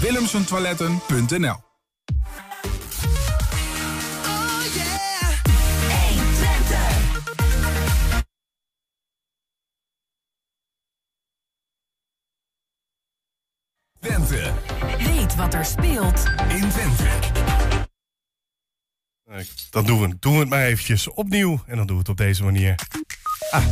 Willemsentoiletten.nl Twente. Weet wat er speelt in Twente. Dan doen we, doen we het maar eventjes opnieuw. En dan doen we het op deze manier. Ah,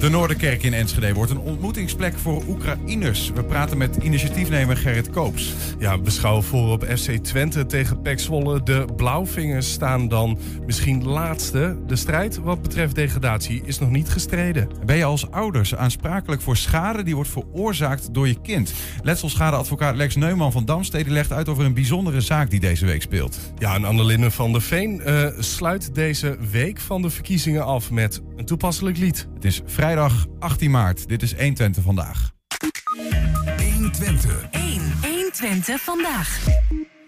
de Noorderkerk in Enschede wordt een ontmoetingsplek voor Oekraïners. We praten met initiatiefnemer Gerrit Koops. Ja, beschouw voor op FC Twente tegen PEC Zwolle. De Blauwvingers staan dan misschien laatste. De strijd wat betreft degradatie is nog niet gestreden. Ben je als ouders aansprakelijk voor schade die wordt veroorzaakt door je kind? Letselschadeadvocaat Lex Neumann van Damstede legt uit over een bijzondere zaak die deze week speelt. Ja, en Annelinde van der Veen uh, sluit deze week van de verkiezingen af met een toepasselijk lied. Het is vrijdag 18 maart. Dit is 120 vandaag. 120. 1. 120 vandaag.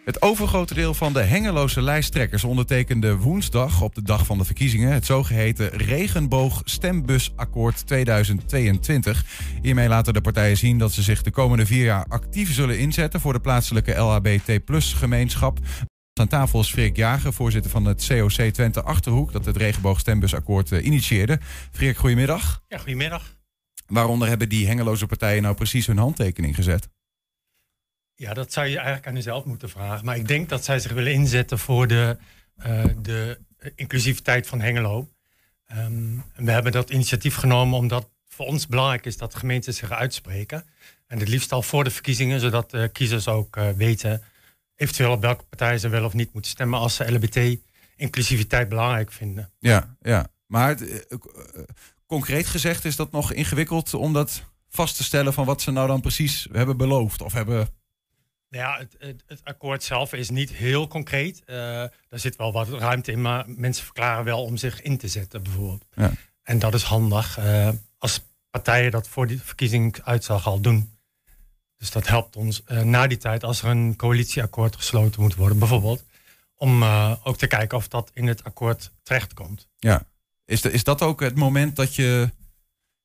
Het overgrote deel van de hengeloze lijsttrekkers ondertekende woensdag op de dag van de verkiezingen het zogeheten Regenboog Stembusakkoord 2022. Hiermee laten de partijen zien dat ze zich de komende vier jaar actief zullen inzetten voor de plaatselijke LHBT-gemeenschap. Aan tafel is Freek Jager, voorzitter van het COC Twente Achterhoek, dat het Regenboog Stembusakkoord uh, initieerde. Freek, goedemiddag. Ja, goedemiddag. Waaronder hebben die hengeloze partijen nou precies hun handtekening gezet? Ja, dat zou je eigenlijk aan jezelf moeten vragen. Maar ik denk dat zij zich willen inzetten voor de, uh, de inclusiviteit van Hengelo. Um, we hebben dat initiatief genomen omdat voor ons belangrijk is dat gemeenten zich uitspreken. En het liefst al voor de verkiezingen, zodat de kiezers ook uh, weten eventueel op welke partij ze wel of niet moeten stemmen als ze LBT-inclusiviteit belangrijk vinden. Ja, ja. maar het, uh, concreet gezegd is dat nog ingewikkeld om dat vast te stellen van wat ze nou dan precies hebben beloofd of hebben. Ja, het, het, het akkoord zelf is niet heel concreet. Uh, daar zit wel wat ruimte in, maar mensen verklaren wel om zich in te zetten, bijvoorbeeld. Ja. En dat is handig uh, als partijen dat voor die verkiezingsuitslag al doen. Dus dat helpt ons uh, na die tijd, als er een coalitieakkoord gesloten moet worden, bijvoorbeeld, om uh, ook te kijken of dat in het akkoord terechtkomt. Ja. Is, de, is dat ook het moment dat je,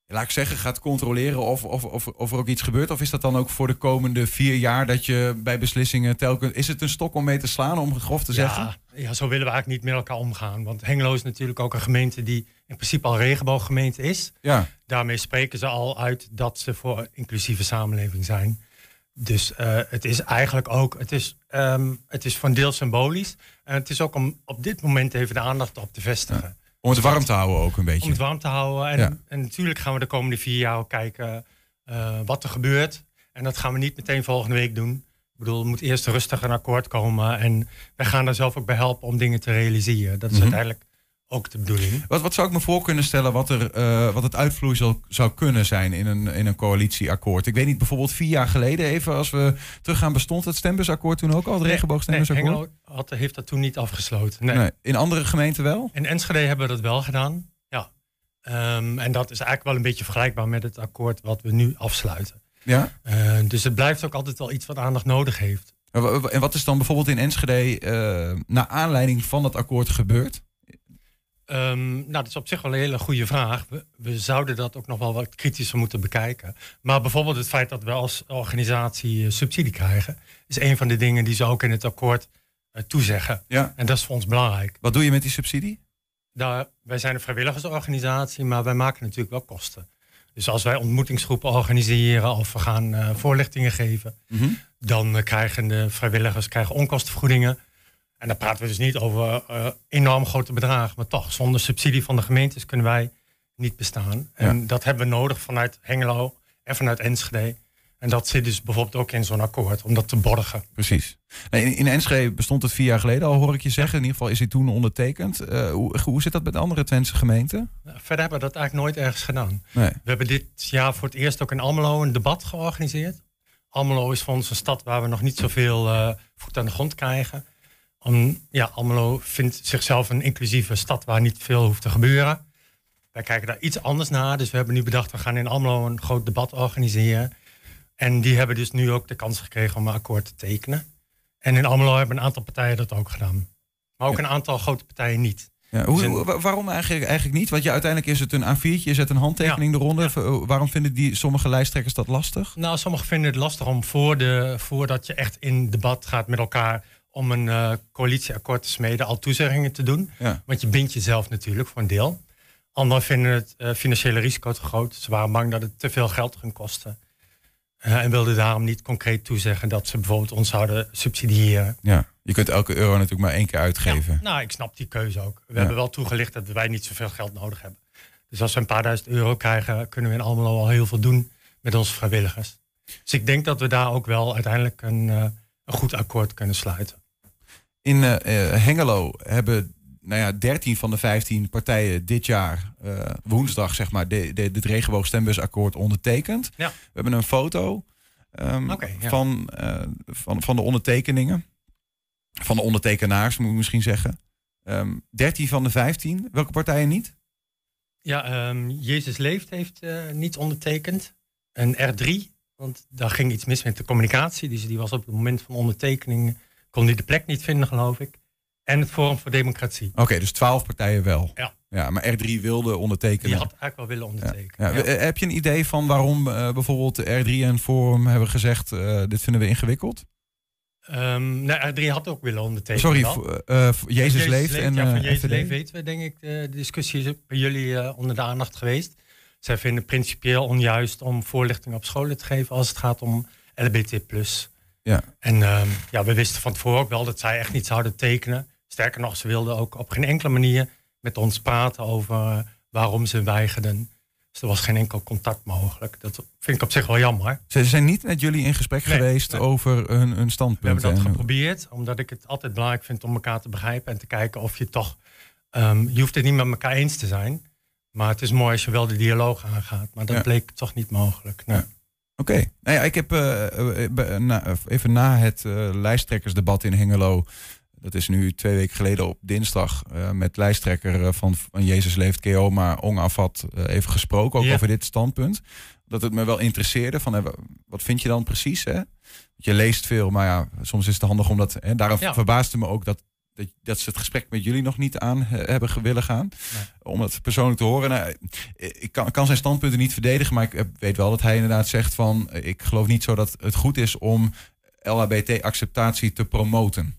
laat ik zeggen, gaat controleren of, of, of, of er ook iets gebeurt? Of is dat dan ook voor de komende vier jaar dat je bij beslissingen telkens. Is het een stok om mee te slaan, om het grof te ja, zeggen? Ja, zo willen we eigenlijk niet met elkaar omgaan. Want Hengelo is natuurlijk ook een gemeente die in principe al regenbooggemeente is. Ja. Daarmee spreken ze al uit dat ze voor een inclusieve samenleving zijn. Dus uh, het is eigenlijk ook, het is, um, het is van deel symbolisch. En het is ook om op dit moment even de aandacht op te vestigen. Ja. Om het warm te houden ook een beetje. Om het warm te houden. En, Ja. en natuurlijk gaan we de komende vier jaar ook kijken uh, wat er gebeurt. En dat gaan we niet meteen volgende week doen. Ik bedoel, er moet eerst rustig een akkoord komen. En wij gaan daar zelf ook bij helpen om dingen te realiseren. Dat is Mhm. uiteindelijk ook de bedoeling. Wat, wat zou ik me voor kunnen stellen wat, er, uh, wat het uitvloeisel zou kunnen zijn in een, in een coalitieakkoord? Ik weet niet, bijvoorbeeld vier jaar geleden, even als we teruggaan, bestond het stembusakkoord toen ook al, het regenboogstembersakkoord? Nee, Hengelo had, heeft dat toen niet afgesloten. Nee. Nee. In andere gemeenten wel? In Enschede hebben we dat wel gedaan. Ja. Um, en dat is eigenlijk wel een beetje vergelijkbaar met het akkoord wat we nu afsluiten. Ja. Uh, dus het blijft ook altijd wel iets wat aandacht nodig heeft. En wat is dan bijvoorbeeld in Enschede uh, naar aanleiding van het akkoord gebeurd? Um, nou, dat is op zich wel een hele goede vraag. We, we, zouden dat ook nog wel wat kritischer moeten bekijken. Maar bijvoorbeeld het feit dat we als organisatie uh, subsidie krijgen, is een van de dingen die ze ook in het akkoord uh, toezeggen. Ja. En dat is voor ons belangrijk. Wat doe je met die subsidie? Daar, wij zijn een vrijwilligersorganisatie, maar wij maken natuurlijk wel kosten. Dus als wij ontmoetingsgroepen organiseren of we gaan uh, voorlichtingen geven, mm -hmm. dan krijgen de vrijwilligers krijgen onkostenvergoedingen. En dan praten we dus niet over uh, enorm grote bedragen, maar toch, zonder subsidie van de gemeentes kunnen wij niet bestaan. En Ja. dat hebben we nodig vanuit Hengelo en vanuit Enschede. En dat zit dus bijvoorbeeld ook in zo'n akkoord, om dat te borgen. Precies. Nee, in, Enschede bestond het vier jaar geleden al, hoor ik je zeggen. In ieder geval is hij toen ondertekend. Uh, hoe, hoe zit dat met andere Twentse gemeenten? Verder hebben we dat eigenlijk nooit ergens gedaan. Nee. We hebben dit jaar voor het eerst ook in Almelo een debat georganiseerd. Almelo is voor ons een stad waar we nog niet zoveel uh, voet aan de grond krijgen. Ja, Almelo vindt zichzelf een inclusieve stad waar niet veel hoeft te gebeuren. Wij kijken daar iets anders naar. Dus we hebben nu bedacht, we gaan in Almelo een groot debat organiseren. En die hebben dus nu ook de kans gekregen om een akkoord te tekenen. En in Almelo hebben een aantal partijen dat ook gedaan. Maar ook Ja. een aantal grote partijen niet. Ja, hoe, Dus hoe- waarom eigenlijk, eigenlijk niet? Want je, uiteindelijk is het een A4'tje, je zet een handtekening eronder. ja. V- Waarom vinden die, sommige lijsttrekkers dat lastig? Nou, sommigen vinden het lastig om voor de, voordat je echt in debat gaat met elkaar om een eh, coalitieakkoord te smeden, al toezeggingen te doen. Ja. Want je bindt jezelf natuurlijk voor een deel. Anderen vinden het eh, financiële risico te groot. Ze waren bang dat het te veel geld ging kosten. Eh, en wilden daarom niet concreet toezeggen dat ze bijvoorbeeld ons zouden subsidiëren. Ja, je kunt elke euro natuurlijk maar één keer uitgeven. Ja, nou, ik snap die keuze ook. We Ja. hebben wel toegelicht dat wij niet zoveel geld nodig hebben. Dus als we een paar duizend euro krijgen, kunnen we in Almelo al heel veel doen met onze vrijwilligers. Dus ik denk dat we daar ook wel uiteindelijk een, een goed akkoord kunnen sluiten. In eh, eh, Hengelo hebben nou ja, 13 van de 15 partijen dit jaar eh, woensdag zeg maar, de, de, het regenboogstembusakkoord ondertekend. Ja. We hebben een foto ehm, ja. van, van, van de ondertekeningen. Van de ondertekenaars, moet ik misschien zeggen. Ehm 13 van de 15. Welke partijen niet? Ja, ehm, Jezus Leeft heeft niet ondertekend. En R3, want daar ging iets mis met de communicatie. Dus die was op het moment van ondertekening, kon die de plek niet vinden, geloof ik. En het Forum voor Democratie. Oké, dus 12 partijen wel. Ja. ja maar R3 wilde ondertekenen. Die had eigenlijk wel willen ondertekenen. Ja. Ja. Eh, Heb je een idee van waarom eh, bijvoorbeeld R3 en Forum hebben gezegd... eh, dit vinden we ingewikkeld? Ehm, nou, R3 had ook willen ondertekenen. Sorry, eh, Jezus, leeft en ja, van Jezus? Leeft weten we, denk ik. De discussie is bij jullie onder de aandacht geweest. Zij vinden principieel onjuist om voorlichting op scholen te geven als het gaat om LBT. Ja. En ehm, ja, we wisten van tevoren ook wel dat zij echt niet zouden tekenen. Sterker nog, ze wilden ook op geen enkele manier met ons praten over eh, waarom ze weigerden. Dus er was geen enkel contact mogelijk. Dat vind ik op zich wel jammer. Ze zijn niet met jullie in gesprek Nee, geweest nee. over hun, hun We hebben standpunt. dat en- geprobeerd, omdat ik het altijd belangrijk vind om elkaar te begrijpen en te kijken of je toch. ehm, je hoeft het niet met elkaar eens te zijn, maar het is mooi als je wel de dialoog aangaat. Maar dat Ja. bleek toch niet mogelijk. Nee. Ja. Oké, nou ja, ik heb eh, eh, na- even na het eh, lijsttrekkersdebat in Hengelo, dat is nu twee weken geleden op dinsdag, met lijsttrekker van, van Jezus Leeft KO, maar Ong Afat, eh, even gesproken, ook Ja. over dit standpunt. Dat het me wel interesseerde, van wat vind je dan precies? Hè? Je leest veel, maar ja, soms is het handig om dat, hè, daarom Ja. verbaasde me ook dat, dat, dat ze het gesprek met jullie nog niet aan eh, hebben willen gaan. Om het persoonlijk te horen. Nou, ik kan, kan zijn standpunten niet verdedigen, maar ik eh, weet wel dat hij inderdaad zegt van... eh, ik geloof niet zo dat het goed is om LHBT-acceptatie te promoten.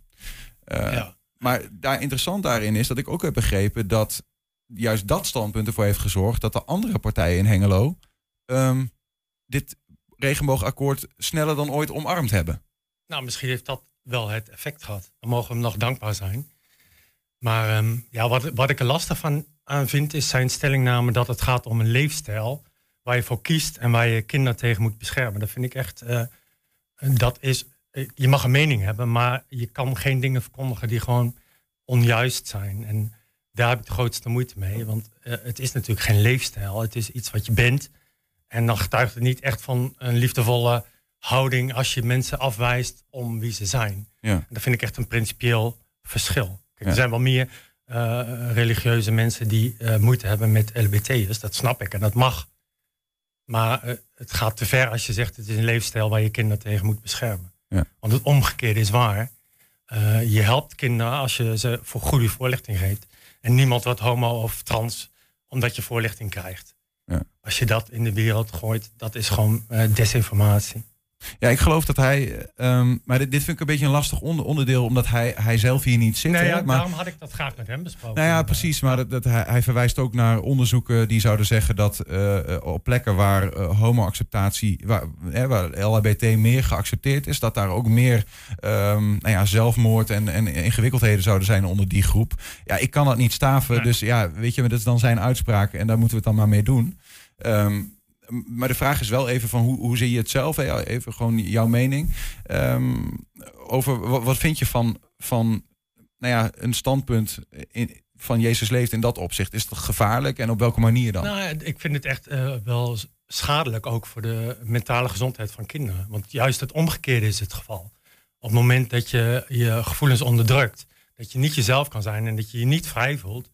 Eh, Ja. Maar daar interessant daarin is dat ik ook heb begrepen dat juist dat standpunt ervoor heeft gezorgd dat de andere partijen in Hengelo ehm, dit regenboogakkoord sneller dan ooit omarmd hebben. Nou, misschien heeft dat wel het effect gehad. Dan mogen we hem nog dankbaar zijn. Maar ehm, ja, wat, wat ik er lastig van aan vind, is zijn stellingname dat het gaat om een leefstijl waar je voor kiest en waar je kinderen tegen moet beschermen. Dat vind ik echt. eh, dat is. eh, Je mag een mening hebben, maar je kan geen dingen verkondigen die gewoon onjuist zijn. En daar heb ik de grootste moeite mee. Want eh, het is natuurlijk geen leefstijl. Het is iets wat je bent. En dan getuigt het niet echt van een liefdevolle houding als je mensen afwijst om wie ze zijn. Ja. Dat vind ik echt een principieel verschil. Kijk, Ja. Er zijn wel meer eh, religieuze mensen die eh, moeite hebben met LBT'ers. Dat snap ik en dat mag. Maar eh, het gaat te ver als je zegt het is een leefstijl waar je kinderen tegen moet beschermen. Ja. Want het omgekeerde is waar. Je helpt kinderen als je ze voor goede voorlichting geeft. En niemand wordt homo of trans omdat je voorlichting krijgt. Ja. Als je dat in de wereld gooit, dat is gewoon desinformatie. Ja, ik geloof dat hij. ehm, maar dit, dit vind ik een beetje een lastig onder- onderdeel, omdat hij, hij zelf hier niet zit. Nee, ja, maar, daarom had ik dat graag met hem besproken. Nou ja, precies. Maar dat, dat hij, hij verwijst ook naar onderzoeken die zouden zeggen dat eh, eh, op plekken waar eh, homo-acceptatie, waar, waar LHBT meer geaccepteerd is, dat daar ook meer ehm, nou ja, zelfmoord en, en ingewikkeldheden zouden zijn onder die groep. Ja, ik kan dat niet staven. Dus ja, weet je, dat is dan zijn uitspraak en daar moeten we het dan maar mee doen. Ehm, maar de vraag is wel even van hoe, hoe zie je het zelf? Even gewoon jouw mening. Ehm, over wat, vind je van, van nou ja, een standpunt in, van Jezus leeft in dat opzicht? Is dat gevaarlijk en op welke manier dan? Nou, ik vind het echt eh, wel schadelijk ook voor de mentale gezondheid van kinderen. Want juist het omgekeerde is het geval. Op het moment dat je je gevoelens onderdrukt, dat je niet jezelf kan zijn en dat je je niet vrij voelt,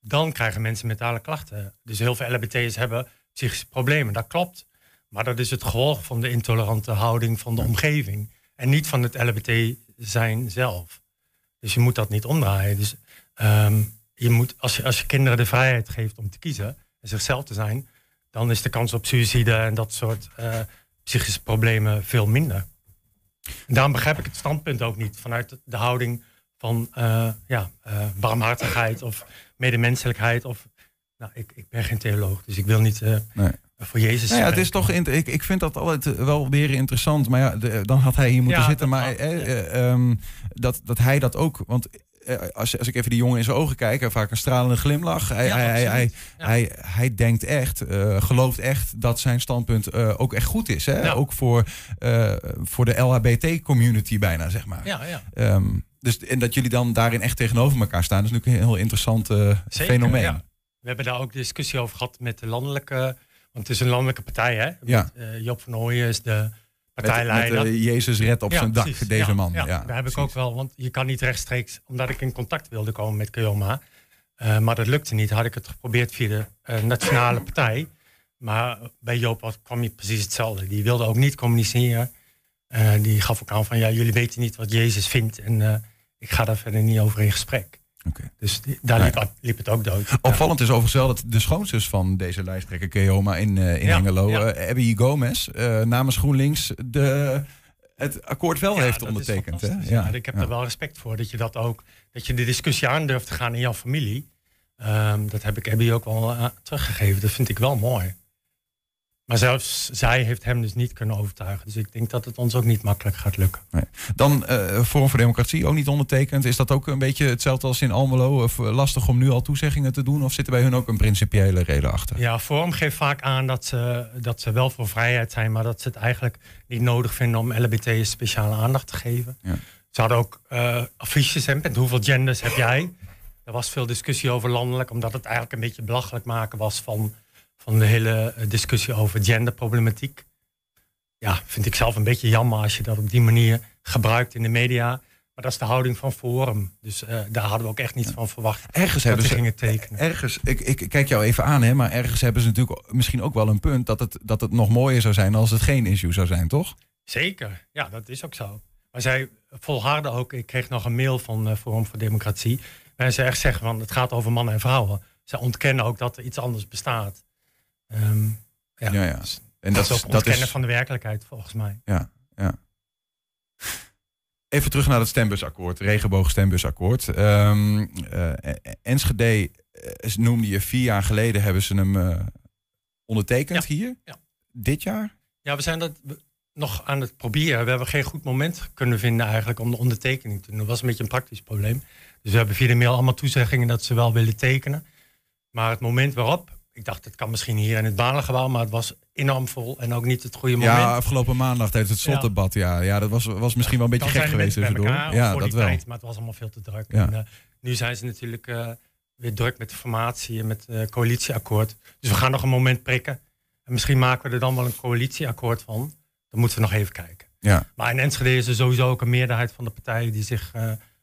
dan krijgen mensen mentale klachten. Dus heel veel LHBT'ers hebben psychische problemen, dat klopt. Maar dat is het gevolg van de intolerante houding van de omgeving. En niet van het LHBT zijn zelf. Dus je moet dat niet omdraaien. Dus ehm, je moet, als, je, als je kinderen de vrijheid geeft om te kiezen en zichzelf te zijn, dan is de kans op suïcide en dat soort uh, psychische problemen veel minder. En daarom begrijp ik het standpunt ook niet vanuit de houding van uh, ja, uh, barmhartigheid of medemenselijkheid. Of, nou, ik, ik ben geen theoloog, dus ik wil niet nee. voor Jezus nou ja, het is toch, ik, ik vind dat altijd wel weer interessant. Maar ja, de, dan had hij hier moeten ja, zitten. Maar eh, um, dat, dat hij dat ook. Want als, als ik even die jongen in zijn ogen kijk, vaak een stralende glimlach. Hij, ja, hij, hij, ja. hij, hij, denkt echt, uh, gelooft echt dat zijn standpunt uh, ook echt goed is. Hè? Ook voor, uh, voor de LHBT-community bijna, zeg maar. Ja, ja. Um, dus, en dat jullie dan daarin echt tegenover elkaar staan, is natuurlijk een heel interessant Zeker, fenomeen. We hebben daar ook discussie over gehad met de landelijke, want het is een landelijke partij, hè? Ja. Met, uh, Job van Ooyen is de partijleider. Met, met Jezus red op ja, zijn precies. dak, deze ja, man. Ja, daar heb ik ook wel, want je kan niet rechtstreeks, omdat ik in contact wilde komen met Keoma, uh, maar dat lukte niet. Had ik het geprobeerd via de nationale partij. Maar bij Joop kwam je precies hetzelfde. Die wilde ook niet communiceren. Die gaf ook aan van ja, jullie weten niet wat Jezus vindt. En ik ga daar verder niet over in gesprek. Okay. Dus die, daar liep, liep, het ook dood. Opvallend is overigens wel dat de schoonzus van deze lijsttrekker Keoma in, uh, in ja, ja. uh, Abby Gomez, uh, namens GroenLinks de, het akkoord wel heeft ondertekend. Hè? Ja. ik heb er wel respect voor dat je dat ook, dat je de discussie aan durft te gaan in jouw familie. Um, dat heb ik Abby ook wel teruggegeven. Dat vind ik wel mooi. Maar zelfs zij heeft hem dus niet kunnen overtuigen. Dus ik denk dat het ons ook niet makkelijk gaat lukken. Nee. Dan uh, Forum voor Democratie ook niet ondertekend. Is dat ook een beetje hetzelfde als in Almelo? Of lastig om nu al toezeggingen te doen? Of zit er bij hun ook een principiële reden achter? Ja, Forum geeft vaak aan dat ze, dat ze wel voor vrijheid zijn... maar dat ze het eigenlijk niet nodig vinden om LBT speciale aandacht te geven. Ja. Ze hadden ook uh, affiches en met hoeveel genders heb jij? Er was veel discussie over landelijk... omdat het eigenlijk een beetje belachelijk maken was van van de hele discussie over genderproblematiek. Ja, vind ik zelf een beetje jammer als je dat op die manier gebruikt in de media. Maar dat is de houding van Forum. Dus uh, daar hadden we ook echt niet van verwacht. Ergens hebben ze gingen tekenen. Ergens, ik, ik kijk jou even aan, hè, maar ergens hebben ze natuurlijk misschien ook wel een punt dat het, dat het nog mooier zou zijn als het geen issue zou zijn, toch? Zeker, ja, dat is ook zo. Maar zij volharden ook. Ik kreeg nog een mail van uh, Forum voor Democratie. Waar ze echt zeggen van het gaat over mannen en vrouwen. Zij ontkennen ook dat er iets anders bestaat. Um, ja, ja, ja. Dus en dat, dat is ook dat is van de werkelijkheid volgens mij. Ja, ja. Even terug naar het stembusakkoord, regenboogstembusakkoord. Um, uh, Enschede uh, noemde je vier jaar geleden, hebben ze hem uh, ondertekend ja. hier? Ja. Dit jaar? Ja, we zijn dat nog aan het proberen. We hebben geen goed moment kunnen vinden eigenlijk om de ondertekening te doen. Dat was een beetje een praktisch probleem. Dus we hebben via de mail allemaal toezeggingen dat ze wel willen tekenen. Maar het moment waarop ik dacht, het kan misschien hier in het banengebouw, maar het was enorm vol en ook niet het goede moment. Ja, afgelopen maandag tijdens het slotdebat, ja. ja. ja, dat was, was misschien wel een beetje gek geweest tussendoor. Ja, dat wel. Tijd, maar het was allemaal veel te druk. Ja. En, uh, nu zijn ze natuurlijk uh, weer druk met de formatie en met het uh, coalitieakkoord. Dus we gaan nog een moment prikken. En misschien maken we er dan wel een coalitieakkoord van. Dan moeten we nog even kijken. Ja. Maar in Enschede is er sowieso ook een meerderheid van de partijen die zich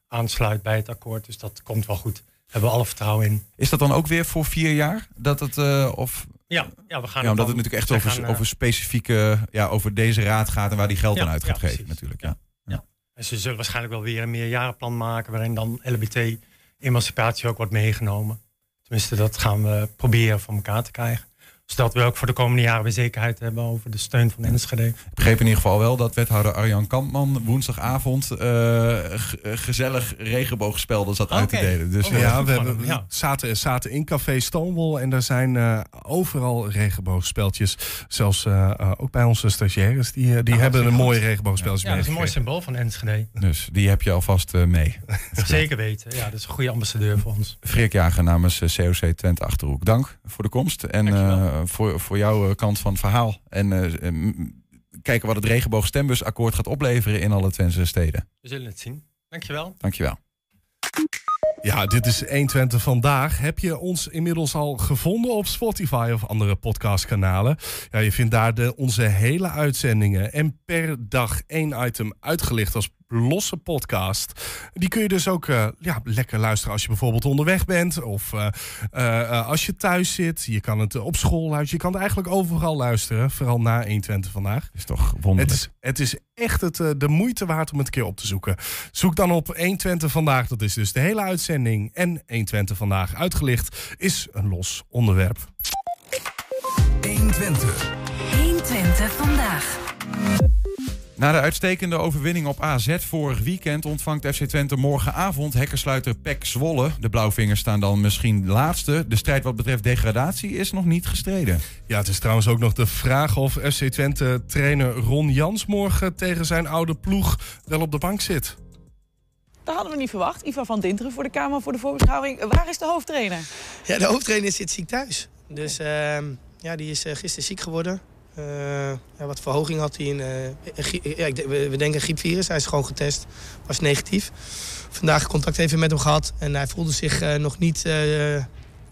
aansluit bij het akkoord. Dus dat komt wel goed hebben we alle vertrouwen in. Is dat dan ook weer voor vier jaar? Dat het, uh, of... Ja, ja, we gaan ja, omdat het natuurlijk echt over, gaan, uh, over specifieke, ja, over deze raad gaat en waar die geld ja, aan uit gaat ja, geven natuurlijk. Ja. Ja. En ze zullen waarschijnlijk wel weer een meerjarenplan maken waarin dan LBT-emancipatie ook wordt meegenomen. Tenminste, dat gaan we proberen voor elkaar te krijgen zodat we ook voor de komende jaren weer zekerheid hebben over de steun van Enschede. Ik begreep in ieder geval wel dat wethouder Arjan Kampman woensdagavond uh, gezellig regenboogspelden zat okay. uit te delen. Dus, oh, ja, we hebben, ja. Zaten, zaten in café Stonewall en er zijn uh, overal regenboogspeltjes. Zelfs uh, ook bij onze stagiaires, die, die hebben een mooie regenboogspeltje ja. ja, dat is een mooi symbool van Enschede. Dus die heb je alvast mee. Zeker weten, ja, dat is een goede ambassadeur voor ons. Freek Jager namens COC Twente Achterhoek, dank voor de komst. En voor, voor jouw kant van het verhaal. En uh, kijken wat het regenboogstembusakkoord gaat opleveren in alle Twentse steden. We zullen het zien. Dankjewel. Dankjewel. Ja, dit is 120 vandaag. Heb je ons inmiddels al gevonden op Spotify of andere podcastkanalen? Ja, je vindt daar de, onze hele uitzendingen en per dag één item uitgelicht als losse podcast. Die kun je dus ook uh, ja, lekker luisteren als je bijvoorbeeld onderweg bent. Of uh, uh, als je thuis zit. Je kan het op school luisteren. Je kan het eigenlijk overal luisteren. Vooral na 120 vandaag. Is toch wonderlijk. Het is, het is echt het, de moeite waard om het een keer op te zoeken. Zoek dan op 120 vandaag. Dat is dus de hele uitzending. En 120 vandaag uitgelicht is een los onderwerp. 120. 120 vandaag. Na de uitstekende overwinning op AZ vorig weekend ontvangt FC Twente morgenavond hekkersluiter Pek Zwolle. De Blauwvingers staan dan misschien laatste. De strijd wat betreft degradatie is nog niet gestreden. Ja, het is trouwens ook nog de vraag of FC Twente trainer Ron Jans morgen tegen zijn oude ploeg wel op de bank zit. Dat hadden we niet verwacht. Ivan van Dinteren voor de Kamer voor de voorbeschouwing. Waar is de hoofdtrainer? Ja, de hoofdtrainer zit ziek thuis. Dus uh, ja, die is uh, gisteren ziek geworden. Uh, ja, wat verhoging had hij in. Uh, ja, we, we denken griepvirus. Hij is gewoon getest. Was negatief. Vandaag contact even met hem gehad. En hij voelde zich uh, nog niet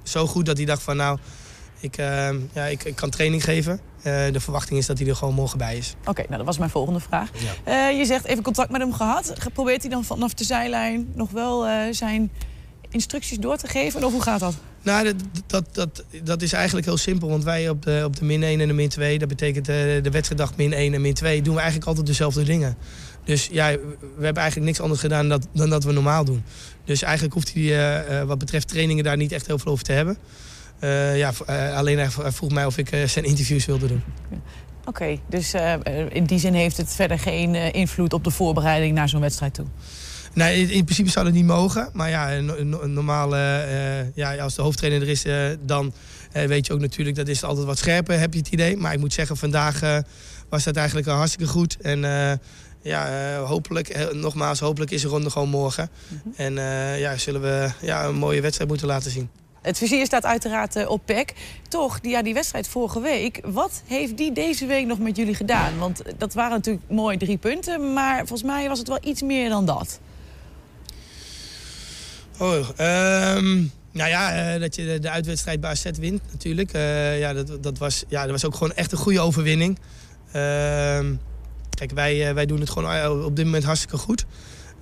zo goed dat hij dacht van nou, ik, ja, ik, ik, kan training geven. de verwachting is dat hij er gewoon morgen bij is. Oké, okay, nou dat was mijn volgende vraag. Ja. je zegt even contact met hem gehad. Probeert hij dan vanaf de zijlijn nog wel zijn instructies door te geven? Of hoe gaat dat? Nou, dat, dat, dat, is eigenlijk heel simpel. Want wij op de, op de min 1 en de min 2, dat betekent de, de wedstrijddag min 1 en min 2, doen we eigenlijk altijd dezelfde dingen. Dus ja, we hebben eigenlijk niks anders gedaan dan, dan dat we normaal doen. Dus eigenlijk hoeft hij uh, wat betreft trainingen daar niet echt heel veel over te hebben. Ja, alleen hij vroeg mij of ik zijn interviews wilde doen. Oké, dus in die zin heeft het verder geen invloed op de voorbereiding naar zo'n wedstrijd toe? Nee, in principe zou dat niet mogen. Maar ja, normaal, uh, ja, als de hoofdtrainer er is, uh, dan uh, weet je ook natuurlijk, dat is altijd wat scherper, heb je het idee. Maar ik moet zeggen, vandaag was dat eigenlijk hartstikke goed. En ja, hopelijk, nogmaals, hopelijk is de ronde gewoon morgen. Mm -hmm. En ja, zullen we ja, een mooie wedstrijd moeten laten zien. Het vizier staat uiteraard op PEC. Toch, die, ja, die wedstrijd vorige week. Wat heeft die deze week nog met jullie gedaan? Want dat waren natuurlijk mooi drie punten. Maar volgens mij was het wel iets meer dan dat. Oh, um, nou ja, uh, dat je de uitwedstrijd bij AZ wint natuurlijk. Uh, ja, dat, dat, was, ja, dat was ook gewoon echt een goede overwinning. Uh, kijk, wij, wij doen het gewoon op dit moment hartstikke goed.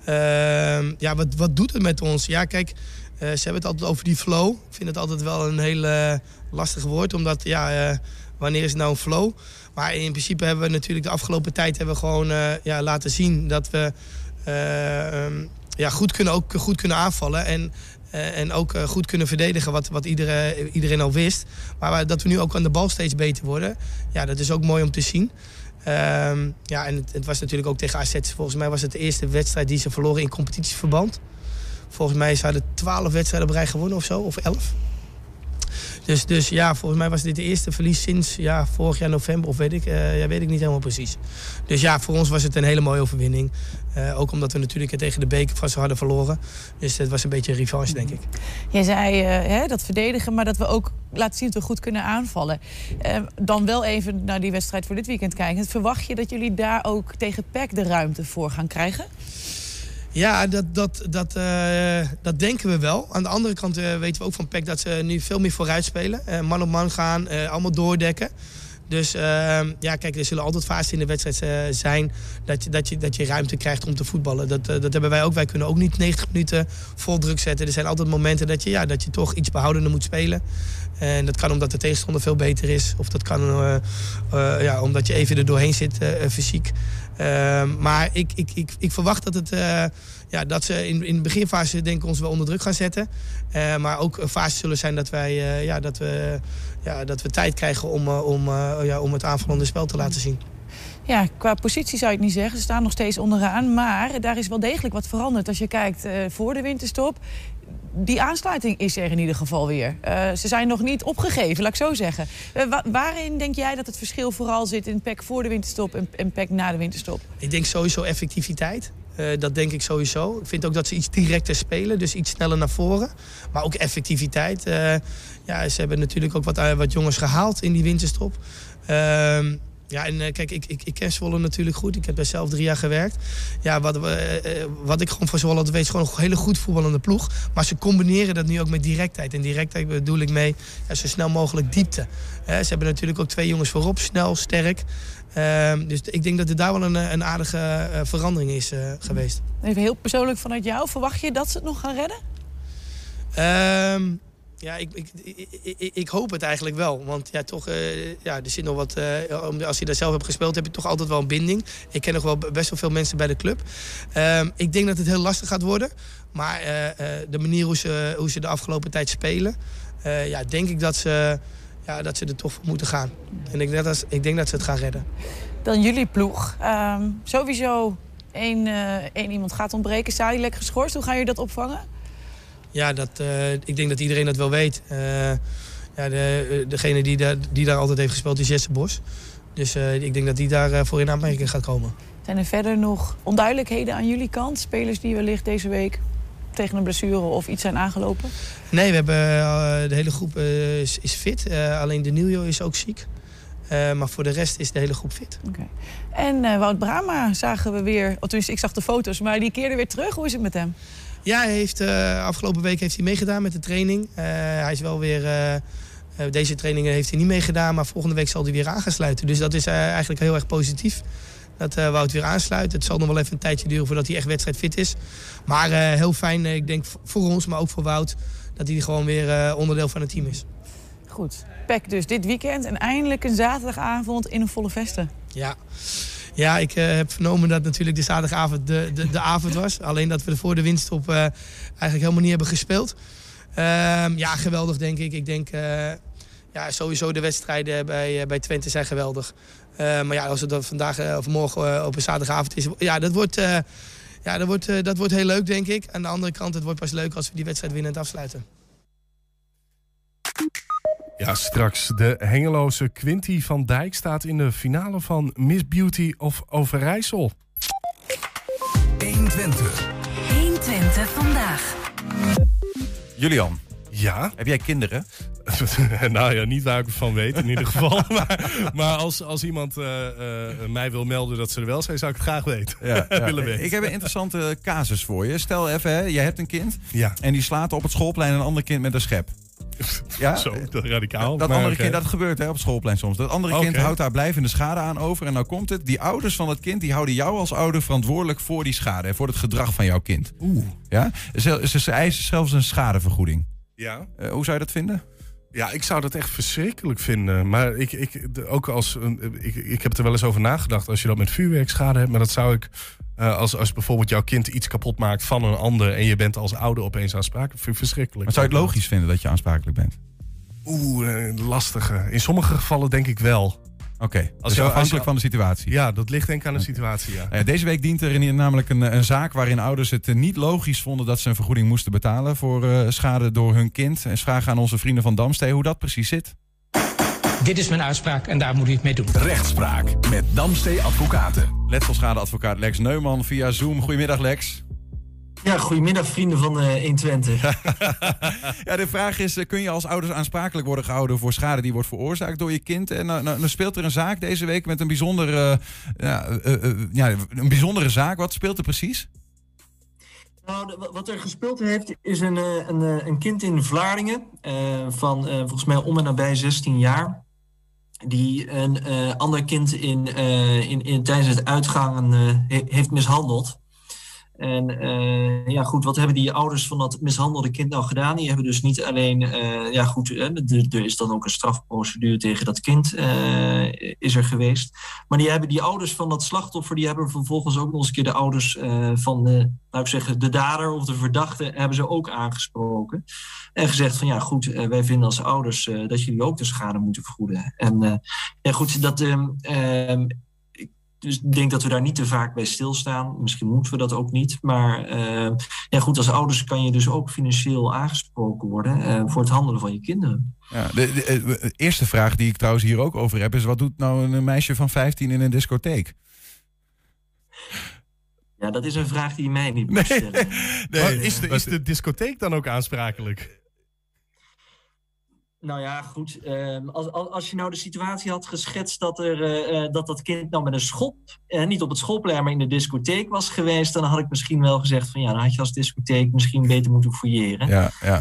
Ehm, ja, wat, wat doet het met ons? Ja, kijk, ze hebben het altijd over die flow. Ik vind het altijd wel een heel lastig woord, omdat ja, wanneer is het nou een flow? Maar in principe hebben we natuurlijk de afgelopen tijd hebben we gewoon ja, laten zien dat we ja, goed, kunnen, ook goed kunnen aanvallen. En, uh, en ook uh, goed kunnen verdedigen, wat, wat iedereen, iedereen al wist. Maar dat we nu ook aan de bal steeds beter worden. Ja, dat is ook mooi om te zien. Um, ja, en het, het, was natuurlijk ook tegen AZ. Volgens mij was het de eerste wedstrijd die ze verloren in competitieverband. Volgens mij hadden twaalf wedstrijden op rij gewonnen of zo, of elf. Dus, dus ja, volgens mij was dit de eerste verlies sinds ja, vorig jaar november, of weet ik, uh, ja, weet ik niet helemaal precies. Dus ja, voor ons was het een hele mooie overwinning. Uh, ook omdat we natuurlijk tegen de beker ze hadden verloren. Dus het was een beetje een revanche, denk ik. Jij zei uh, hè, dat verdedigen, maar dat we ook laten zien dat we goed kunnen aanvallen. dan wel even naar die wedstrijd voor dit weekend kijken. Verwacht je dat jullie daar ook tegen PEC de ruimte voor gaan krijgen? Ja, dat, dat, dat, uh, dat denken we wel. Aan de andere kant uh, weten we ook van PEC dat ze nu veel meer vooruit spelen. Uh, man op man gaan, allemaal doordekken. Dus ehm, ja, kijk, er zullen altijd fases in de wedstrijd zijn dat je, dat, je, dat je ruimte krijgt om te voetballen. Dat, dat hebben wij ook. Wij kunnen ook niet 90 minuten vol druk zetten. Er zijn altijd momenten dat je, ja, dat je toch iets behoudender moet spelen. En dat kan omdat de tegenstander veel beter is. Of dat kan ja, omdat je even er doorheen zit fysiek. Ehm, maar ik, ik, ik, ik verwacht dat, het, ja, dat ze in, in de beginfase denk ik ons wel onder druk gaan zetten. Maar ook een fase zullen zijn dat, wij, ja, dat, we, ja, dat we tijd krijgen om, om, ja, om het aanvallende spel te laten zien. Ja, qua positie zou ik niet zeggen. Ze staan nog steeds onderaan. Maar daar is wel degelijk wat veranderd. Als je kijkt voor de winterstop die aansluiting is er in ieder geval weer. Uh, ze zijn nog niet opgegeven, laat ik zo zeggen. Uh, waarin denk jij dat het verschil vooral zit in PEC voor de winterstop en, en PEC na de winterstop? Ik denk sowieso effectiviteit. Uh, dat denk ik sowieso. Ik vind ook dat ze iets directer spelen, dus iets sneller naar voren. Maar ook effectiviteit. ja, ze hebben natuurlijk ook wat, wat jongens gehaald in die winterstop. Ehm, Ja, en eh, kijk, ik, ik, ik ken Zwolle natuurlijk goed. Ik heb daar zelf drie jaar gewerkt. Ja, wat, eh, eh, wat ik gewoon van Zwolle weet, is gewoon een hele goed voetballende ploeg. Maar ze combineren dat nu ook met directheid. En directheid bedoel ik mee ja, zo snel mogelijk diepte. Eh, ze hebben natuurlijk ook twee jongens voorop, snel, sterk. Ehm, dus ik denk dat er daar wel een, eh, een aardige eh, verandering is eh, geweest. Even heel persoonlijk vanuit jou. Verwacht je dat ze het nog gaan redden? Ehm, ja, ik, ik, ik, ik, hoop het eigenlijk wel. Want ja, toch, ja, er zit nog wat. als je daar zelf hebt gespeeld, heb je toch altijd wel een binding. Ik ken nog wel best wel veel mensen bij de club. Ehm, ik denk dat het heel lastig gaat worden. Maar de manier hoe ze, hoe ze de afgelopen tijd spelen, ja, denk ik dat ze, ja, dat ze er toch voor moeten gaan. En ik denk, dat, ik denk dat ze het gaan redden. Dan jullie ploeg. Ehm, sowieso één, eh, één iemand gaat ontbreken. Sali lekker geschorst. Hoe gaan jullie dat opvangen? Ja, dat, eh, ik denk dat iedereen dat wel weet. Eh, ja, de, degene die, daar die daar altijd heeft gespeeld is Jesse Bos. Dus ik denk dat die daar voor in aanmerking gaat komen. Zijn er verder nog onduidelijkheden aan jullie kant? Spelers die wellicht deze week tegen een blessure of iets zijn aangelopen? Nee, we hebben, eh, de hele groep eh, is, is fit. Eh, alleen de Nieuwjo is ook ziek. Maar voor de rest is de hele groep fit. Oké. En Wout Brama zagen we weer, tenminste ik zag de foto's, maar die keerde weer terug. Hoe is het met hem? Ja, hij heeft, afgelopen week heeft hij meegedaan met de training. Hij is wel weer... deze trainingen heeft hij niet meegedaan, maar volgende week zal hij weer aan gaan sluiten. Dus dat is eigenlijk heel erg positief. Dat eh, Wout weer aansluit. Het zal nog wel even een tijdje duren voordat hij echt wedstrijdfit is. Maar eh, heel fijn, eh, ik denk voor ons, maar ook voor Wout... dat hij gewoon weer onderdeel van het team is. Goed. Pek dus dit weekend en eindelijk een zaterdagavond in een volle vesten. Ja, ja ik heb vernomen dat natuurlijk de zaterdagavond de, de, de avond was. Alleen dat we er voor de winststop eh, eigenlijk helemaal niet hebben gespeeld. Ehm, ja, geweldig denk ik. Ik denk ja, sowieso de wedstrijden bij, bij Twente zijn geweldig. Eh, maar ja, als het vandaag eh, of morgen eh, op een zaterdagavond is... Ja, dat wordt, eh, ja, dat, wordt, eh, dat wordt heel leuk denk ik. Aan de andere kant, het wordt pas leuk als we die wedstrijd winnend afsluiten. Ja, straks de Hengeloze Quinty van Dijk staat in de finale van Miss Beauty of Overijssel. 120. 120 vandaag. Julian, Ja, heb jij kinderen? nou ja, niet waar ik van weet in ieder geval. maar maar als, als iemand eh, eh, mij wil melden dat ze er wel zijn, zou ik het graag weten. willen weten. Ik heb een interessante casus voor je. Stel even, hè, jij hebt een kind Ja, en die slaat op het schoolplein een ander kind met een schep. Ja, zo, dat radicaal. Dat maar andere kind, dat gebeurt hè, op het schoolplein soms. Dat andere kind houdt daar blijvende schade aan over. En nou komt het, die ouders van het kind, die houden jou als ouder verantwoordelijk voor die schade. En voor het gedrag van jouw kind. Oeh, Ja? Ze, ze, ze eisen zelfs een schadevergoeding. ja. Eh, hoe zou je dat vinden? Ja, ik zou dat echt verschrikkelijk vinden. Maar ik, ik, ook als, ik, ik heb er wel eens over nagedacht. Als je dat met vuurwerkschade hebt. Maar dat zou ik, eh, als, als bijvoorbeeld jouw kind iets kapot maakt van een ander. En je bent als ouder opeens aansprakelijk. Vind ik verschrikkelijk. Maar zou je het logisch vinden dat je aansprakelijk bent? Oeh, eh, lastige. In sommige gevallen denk ik wel. Oké, Als dus je- als je- afhankelijk van de situatie. Ja, dat ligt denk ik aan de situatie, ja. Eh, deze week dient er in- namelijk een, een zaak waarin ouders het eh, niet logisch vonden dat ze een vergoeding moesten betalen voor eh, schade door hun kind. En vragen aan onze vrienden van Damstee hoe dat precies zit. Dit is mijn uitspraak en daar moet u het mee doen. Rechtspraak met Damstee Advocaten. Letselschadeadvocaat Lex Neumann via Zoom. Goedemiddag Lex. Ja, goedemiddag vrienden van eh 120. Ja, de vraag is, eh, kun je als ouders aansprakelijk worden gehouden voor schade die wordt veroorzaakt door je kind? En nou, nou, nou speelt er een zaak deze week met een bijzondere, ja, eh, eh, ja, een bijzondere zaak. Wat speelt er precies? Nou, wat er gespeeld heeft is een, een, een kind in Vlaardingen van volgens mij om en nabij 16 jaar. Die een ander kind in, in, in, tijdens het uitgaan he- heeft mishandeld. En eh, ja, goed, wat hebben die ouders van dat mishandelde kind nou gedaan? Die hebben dus niet alleen, eh, ja goed, er is dan ook een strafprocedure tegen dat kind eh, is er geweest. Maar die hebben die ouders van dat slachtoffer, die hebben vervolgens ook nog eens een keer de ouders van nou ik zeggen, de dader of de verdachte, hebben ze ook aangesproken. En gezegd van ja, goed, wij vinden als ouders dat jullie ook de schade moeten vergoeden. En goed, dat. ik dus ik denk dat we daar niet te vaak bij stilstaan. Misschien moeten we dat ook niet. Maar eh, ja, goed, als ouders kan je dus ook financieel aangesproken worden eh, voor het handelen van je kinderen. Ja, de, de, eh, de eerste vraag die ik trouwens hier ook over heb is: wat doet nou een meisje van 15 in een discotheek? Ja, dat is een vraag die je mij niet moet stellen. Maar is, de, is de discotheek dan ook aansprakelijk? Nou ja, goed. Ehm, als, als, je nou de situatie had geschetst dat er, eh, eh, dat, dat kind nou met een schop, uh, niet op het schoolplein, maar in de discotheek was geweest, dan had ik misschien wel gezegd van ja, dan had je als discotheek misschien beter moeten fouilleren. Ja, ja.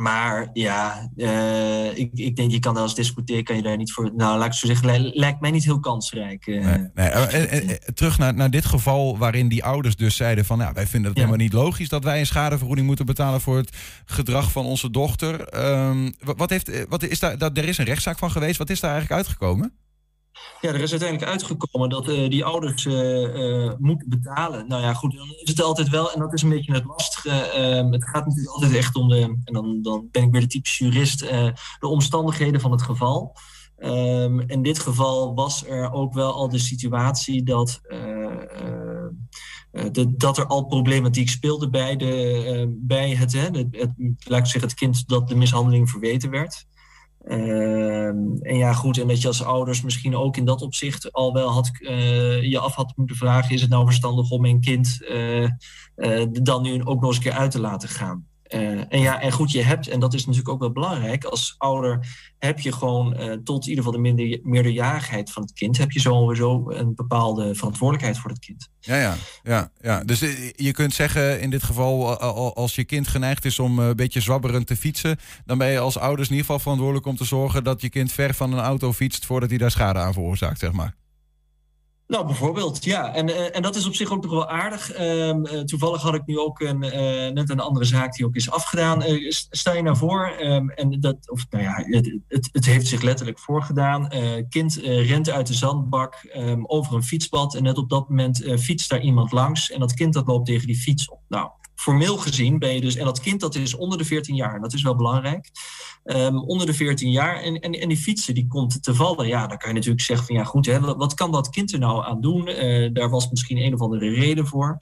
Maar ja, uh, ik, ik denk, je kan als discotheek, kan je daar niet voor. Nou, laat ik zo zeggen, lijkt mij niet heel kansrijk. Uh, nee, nee. En, en, terug naar, naar dit geval waarin die ouders dus zeiden van ja, wij vinden het ja. helemaal niet logisch dat wij een schadevergoeding moeten betalen voor het gedrag van onze dochter. Um, wat heeft, wat is daar, dat, er is een rechtszaak van geweest. Wat is daar eigenlijk uitgekomen? Ja, er is uiteindelijk uitgekomen dat uh, die ouders uh, uh, moeten betalen. Nou ja, goed, dan is het altijd wel, en dat is een beetje het lastige. Ehm, het gaat natuurlijk altijd echt om de, en dan, dan ben ik weer de typische jurist, de omstandigheden van het geval. Um, in dit geval was er ook wel al de situatie dat, de, dat er al problematiek speelde bij, de, bij het, hè, het, het, laat zeggen, het kind dat de mishandeling verweten werd. Uh, en ja, goed, en dat je als ouders misschien ook in dat opzicht al wel had, uh, je af had moeten vragen: is het nou verstandig om mijn kind uh, dan nu ook nog eens een keer uit te laten gaan? Uh, en ja, en goed, je hebt, en dat is natuurlijk ook wel belangrijk, als ouder heb je gewoon uh, tot in ieder geval de minder, meerderjarigheid van het kind, heb je sowieso een bepaalde verantwoordelijkheid voor het kind. Ja, ja, ja, ja. Dus je kunt zeggen in dit geval, als je kind geneigd is om een beetje zwabberend te fietsen, dan ben je als ouders in ieder geval verantwoordelijk om te zorgen dat je kind ver van een auto fietst voordat hij daar schade aan veroorzaakt, zeg maar. Nou, bijvoorbeeld, ja. En, uh, en dat is op zich ook nog wel aardig. Um, uh, toevallig had ik nu ook een, uh, net een andere zaak die ook is afgedaan. stel je nou voor, um, en dat, of nou ja, het, het, het heeft zich letterlijk voorgedaan. kind rent uit de zandbak um, over een fietspad en net op dat moment fietst daar iemand langs. En dat kind dat loopt tegen die fiets op. Nou, formeel gezien ben je dus, en dat kind dat is onder de 14 jaar, dat is wel belangrijk. Um, onder de 14 jaar en, en, en die fietsen die komt te vallen. Ja, dan kan je natuurlijk zeggen van ja goed, hè, wat, kan dat kind er nou aan doen? Uh, daar was misschien een of andere reden voor.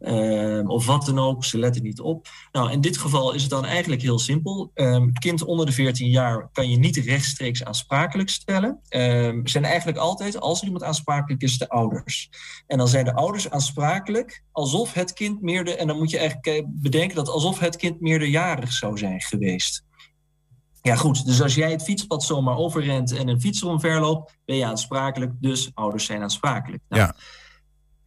Um, of wat dan ook, ze letten niet op. Nou, in dit geval is het dan eigenlijk heel simpel. Um, kind onder de 14 jaar kan je niet rechtstreeks aansprakelijk stellen. Um, zijn eigenlijk altijd, als er iemand aansprakelijk is, de ouders. En dan zijn de ouders aansprakelijk alsof het kind meerder, en dan moet je eigenlijk bedenken dat alsof het kind meerderjarig zou zijn geweest. Ja, goed. Dus als jij het fietspad zomaar overrent en een fietser omverloopt, ben je aansprakelijk. Dus ouders zijn aansprakelijk. Nou, ja.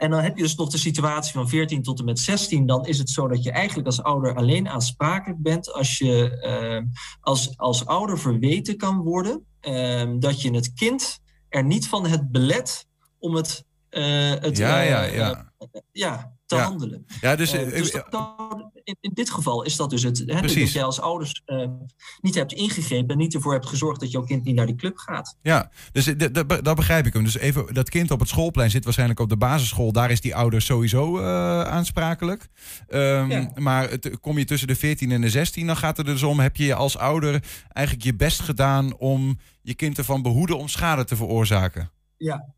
En dan heb je dus nog de situatie van 14 tot en met 16. Dan is het zo dat je eigenlijk als ouder alleen aansprakelijk bent als je uh, als, als ouder verweten kan worden uh, dat je het kind er niet van het belet om het, uh, het ja, ja, ja. ja, te ja. handelen. Ja, dus, dus dat, in, in, dit geval is dat dus het. Hè, dat jij als ouders uh, niet hebt ingegrepen en niet ervoor hebt gezorgd dat jouw kind niet naar die club gaat. Ja, dus dat begrijp ik hem. Dus even, dat kind op het schoolplein zit waarschijnlijk op de basisschool. Daar is die ouder sowieso uh, aansprakelijk. Um, ja. Maar het, kom je tussen de 14 en de 16, dan gaat het er dus om: heb je als ouder eigenlijk je best gedaan om je kind ervan behoeden om schade te veroorzaken? Ja,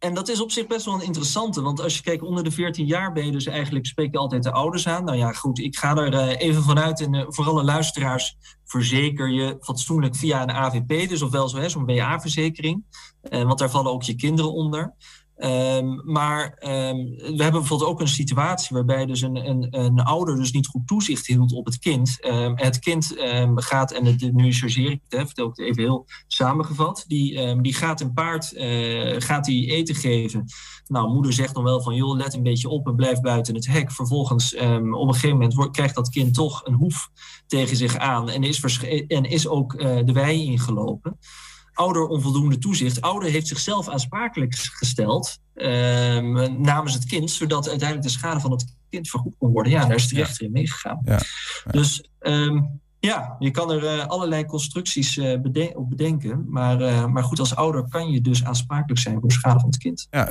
en dat is op zich best wel een interessante, want als je kijkt onder de 14 jaar ben je dus eigenlijk spreek je altijd de ouders aan. Nou ja, goed, ik ga er uh, even vanuit en uh, voor alle luisteraars verzeker je fatsoenlijk via een AVP, dus ofwel zo'n BA-verzekering, uh, want daar vallen ook je kinderen onder. Um, maar um, we hebben bijvoorbeeld ook een situatie waarbij dus een, een, een ouder dus niet goed toezicht hield op het kind. Um, het kind gaat, en het, nu chargeer ik het, vertel ik het even heel samengevat, die, die gaat een paard uh, gaat die eten geven. Nou, moeder zegt dan wel van, joh, let een beetje op en blijf buiten het hek. Vervolgens, op een gegeven moment krijgt dat kind toch een hoef tegen zich aan en is, en is ook uh, de wei ingelopen ouder onvoldoende toezicht. Ouder heeft zichzelf aansprakelijk gesteld um, namens het kind, zodat uiteindelijk de schade van het kind vergoed kon worden. Ja, daar is de rechter in meegegaan. Ja. Ja. Dus um, ja, je kan er uh, allerlei constructies uh, beden op bedenken. Maar, uh, maar goed, als ouder kan je dus aansprakelijk zijn voor schade van het kind. Ja,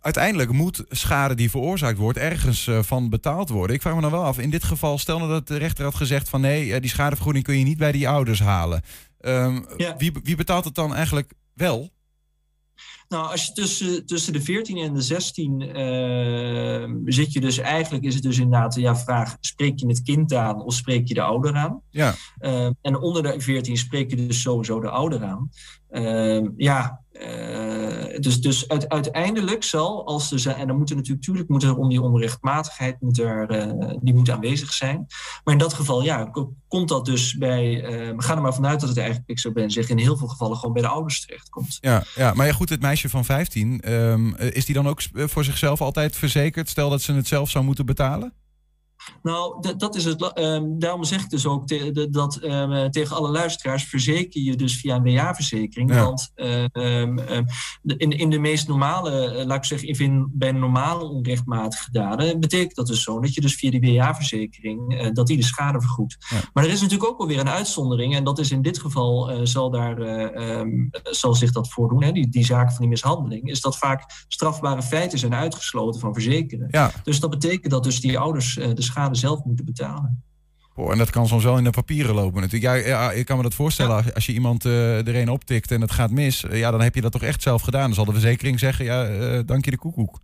uiteindelijk moet schade die veroorzaakt wordt ergens van betaald worden. Ik vraag me dan wel af, in dit geval, stel nou dat de rechter had gezegd van nee, die schadevergoeding kun je niet bij die ouders halen. Um, ja. wie, wie betaalt het dan eigenlijk wel? Nou, als je tussen, tussen de 14 en de 16 uh, zit je dus eigenlijk, is het dus inderdaad ja, vraag: spreek je het kind aan of spreek je de ouder aan? Ja. Uh, en onder de 14 spreek je dus sowieso de ouder aan. Uh, ja, dus dus uiteindelijk zal, als er en dan moet er natuurlijk, natuurlijk moet om die onrechtmatigheid, moet er, uh, die moet aanwezig zijn. Maar in dat geval, ja, komt dat dus bij, uh, we gaan er maar vanuit dat het eigenlijk, ik zou ben zeggen, in heel veel gevallen gewoon bij de ouders terechtkomt. Ja, ja maar ja, goed, het meisje van 15, um, is die dan ook voor zichzelf altijd verzekerd? Stel dat ze het zelf zou moeten betalen? Nou, dat is het. Um, daarom zeg ik dus ook te, dat um, tegen alle luisteraars verzeker je dus via een WA-verzekering. Want um, in, in de meest normale, uh, laat ik zeggen, in, bij normale onrechtmatige daden, betekent dat dus zo dat je dus via die WA-verzekering uh, dat die de schade vergoedt. Ja. Maar er is natuurlijk ook alweer een uitzondering, en dat is in dit geval uh, zal, daar, zal zich dat voordoen, hè, die, die zaak van die mishandeling, is dat vaak strafbare feiten zijn uitgesloten van verzekeren. Ja. Dus dat betekent dat dus die ouders de schade zelf moeten betalen. Oh, en dat kan soms wel in de papieren lopen natuurlijk. Ja, ja ik kan me dat voorstellen. Als je iemand uh, er een optikt en het gaat mis, uh, ja, dan heb je dat toch echt zelf gedaan. Dan zal de verzekering zeggen, ja, uh, dank je de koekoek.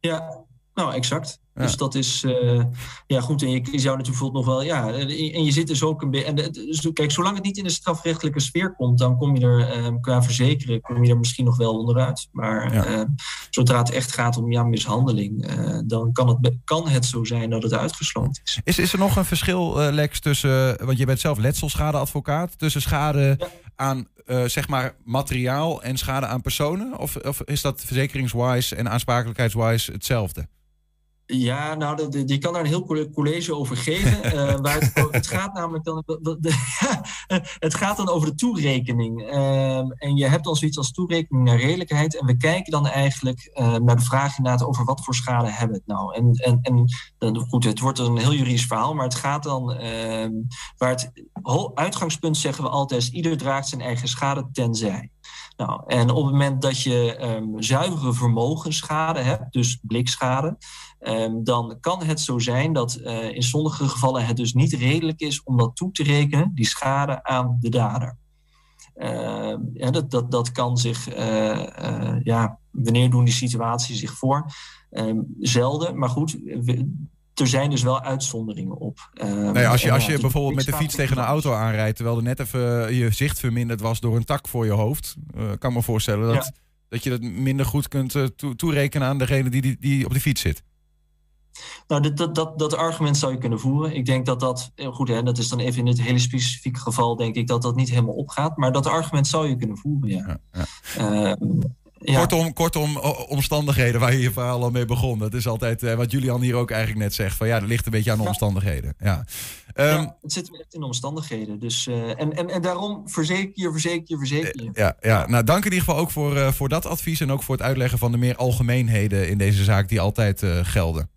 Ja, nou, exact. Dus dat is, uh, ja goed, en je, je, zou natuurlijk nog wel, ja, en je zit dus ook een beetje, dus, kijk, zolang het niet in de strafrechtelijke sfeer komt, dan kom je er uh, qua verzekeren, kom je er misschien nog wel onderuit. Maar ja. uh, zodra het echt gaat om ja, mishandeling, dan kan het, kan het zo zijn dat het uitgesloten is. Is, is er nog een verschil, Lex, tussen, want je bent zelf letselschadeadvocaat, tussen schade ja. aan zeg maar materiaal en schade aan personen? Of, of is dat verzekeringswise en aansprakelijkheidswise hetzelfde? Ja, nou, die, die kan daar een heel college over geven. Uh, waar het, het, gaat namelijk dan. De, het gaat dan over de toerekening. Uh, en je hebt dan zoiets als toerekening naar redelijkheid. En we kijken dan eigenlijk uh, naar de vraag inderdaad over wat voor schade hebben we het nou. En, en, en dan, goed, het wordt een heel juridisch verhaal, maar het gaat dan. Ehm, waar het uitgangspunt zeggen we altijd: ieder draagt zijn eigen schade tenzij. Nou, en op het moment dat je um, zuivere vermogensschade hebt, dus blikschade, um, dan kan het zo zijn dat uh, in sommige gevallen het dus niet redelijk is om dat toe te rekenen, die schade aan de dader. Uh, ja, dat, dat, dat kan zich, uh, ja, wanneer doen die situaties zich voor? zelden, maar goed, er zijn dus wel uitzonderingen op. Um, nee, als je, als je bijvoorbeeld met de fiets tegen een auto aanrijdt, terwijl er net even je zicht verminderd was door een tak voor je hoofd, kan me voorstellen dat, ja. dat je dat minder goed kunt to toerekenen aan degene die, die, die op de fiets zit. Nou, dat, dat, dat, dat argument zou je kunnen voeren. Ik denk dat dat, eh, goed hè, dat is dan even in het hele specifieke geval, denk ik dat dat niet helemaal opgaat. Maar dat argument zou je kunnen voeren, ja. ja, ja. Uh, ja. Kortom, kortom, omstandigheden waar je je verhaal al mee begon. Dat is altijd uh, wat Julian hier ook eigenlijk net zegt. Van ja, dat ligt een beetje aan de omstandigheden. Ja. Um, ja, het zit echt in de omstandigheden. Dus, uh, en, en, en daarom verzeker je, verzeker je, verzeker je. Ja, ja. nou dank in ieder geval ook voor, uh, voor dat advies. En ook voor het uitleggen van de meer algemeenheden in deze zaak die altijd gelden.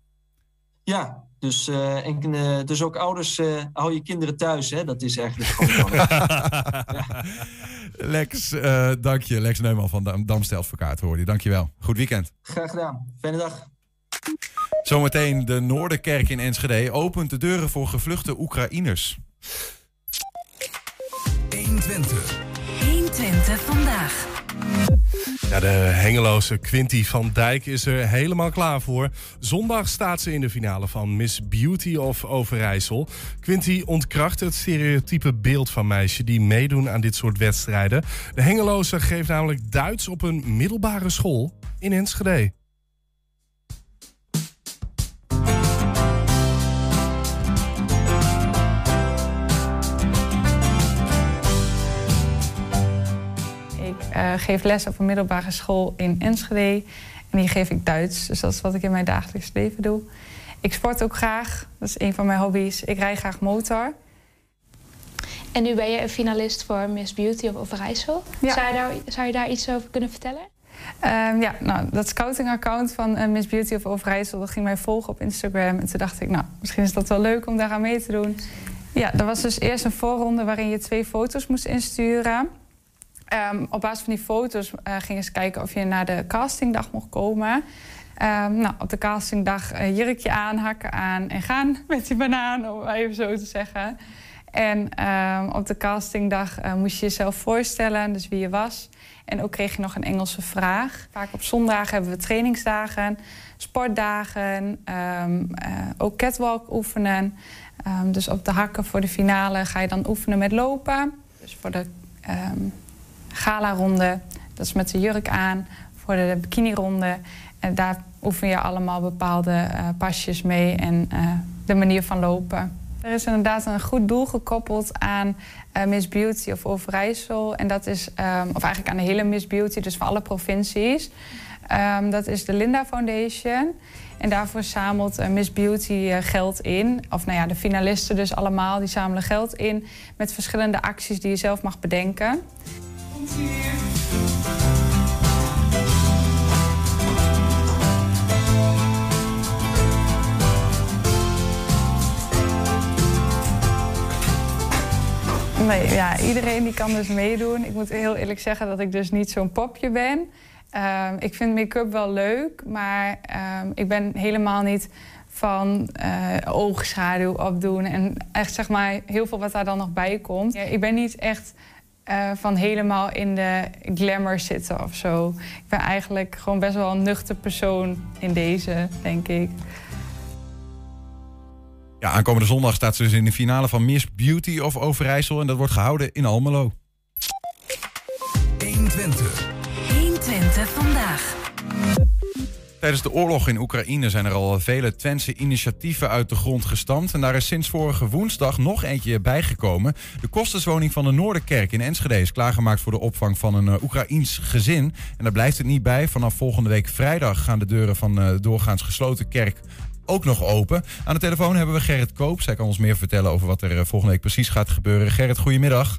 Ja, dus, uh, en, uh, dus ook ouders, uh, hou je kinderen thuis. Hè? Dat is eigenlijk gewoon. ja. Lex, dank je. Lex Neumann van Damstel Advocaat hoor je. Dank je wel. Goed weekend. Graag gedaan. Fijne dag. Zometeen de Noorderkerk in Enschede opent de deuren voor gevluchte Oekraïners. 120. 120 vandaag. De Hengeloze Quinty van Dijk is er helemaal klaar voor. Zondag staat ze in de finale van Miss Beauty of Overijssel. Quinty ontkracht het stereotype beeld van meisjes die meedoen aan dit soort wedstrijden. De Hengeloze geeft namelijk Duits op een middelbare school in Enschede. Uh, geef les op een middelbare school in Enschede. En hier geef ik Duits. Dus dat is wat ik in mijn dagelijks leven doe. Ik sport ook graag. Dat is een van mijn hobby's. Ik rijd graag motor. En nu ben je een finalist voor Miss Beauty of Overijssel. Ja. Zou, je daar, zou je daar iets over kunnen vertellen? Um, ja, nou, dat scouting-account van uh, Miss Beauty of Overijssel... dat ging mij volgen op Instagram. En toen dacht ik, nou, misschien is dat wel leuk om daaraan mee te doen. Ja, er was dus eerst een voorronde waarin je twee foto's moest insturen... Um, op basis van die foto's uh, gingen ze kijken of je naar de castingdag mocht komen. Um, nou, op de castingdag uh, jurkje aan, hakken aan en gaan met die banaan, om even zo te zeggen. En um, op de castingdag uh, moest je jezelf voorstellen, dus wie je was. En ook kreeg je nog een Engelse vraag. Vaak op zondagen hebben we trainingsdagen, sportdagen, ook catwalk oefenen. dus op de hakken voor de finale ga je dan oefenen met lopen. Dus voor de gala-ronde. Dat is met de jurk aan. voor de bikinironde. En daar oefen je allemaal bepaalde pasjes mee en de manier van lopen. Er is inderdaad een goed doel gekoppeld aan Miss Beauty of Overijssel. En dat is, ehm, of eigenlijk aan de hele Miss Beauty, dus voor alle provincies. Ehm, dat is de Linda Foundation. En daarvoor zamelt Miss Beauty geld in. Of nou ja, de finalisten dus allemaal, die zamelen geld in met verschillende acties die je zelf mag bedenken. Nee, ja, iedereen die kan dus meedoen. Ik moet heel eerlijk zeggen dat ik dus niet zo'n popje ben. Ehm, ik vind make-up wel leuk, maar ehm, ik ben helemaal niet van uh, oogschaduw opdoen. En echt zeg maar heel veel wat daar dan nog bij komt. ik ben niet echt uh, van helemaal in de glamour zitten of zo. Ik ben eigenlijk gewoon best wel een nuchter persoon in deze, denk ik. Ja, aankomende zondag staat ze dus in de finale van Miss Beauty of Overijssel. En dat wordt gehouden in Almelo. 120. 120 vandaag. Tijdens de oorlog in Oekraïne zijn er al vele Twentse initiatieven uit de grond gestampt. En daar is sinds vorige woensdag nog eentje bijgekomen. De kostenswoning van de Noorderkerk in Enschede is klaargemaakt voor de opvang van een uh, Oekraïns gezin. En daar blijft het niet bij. Vanaf volgende week vrijdag gaan de deuren van uh, doorgaans gesloten kerk ook nog open. Aan de telefoon hebben we Gerrit Koop. Zij kan ons meer vertellen over wat er uh, volgende week precies gaat gebeuren. Gerrit, goedemiddag.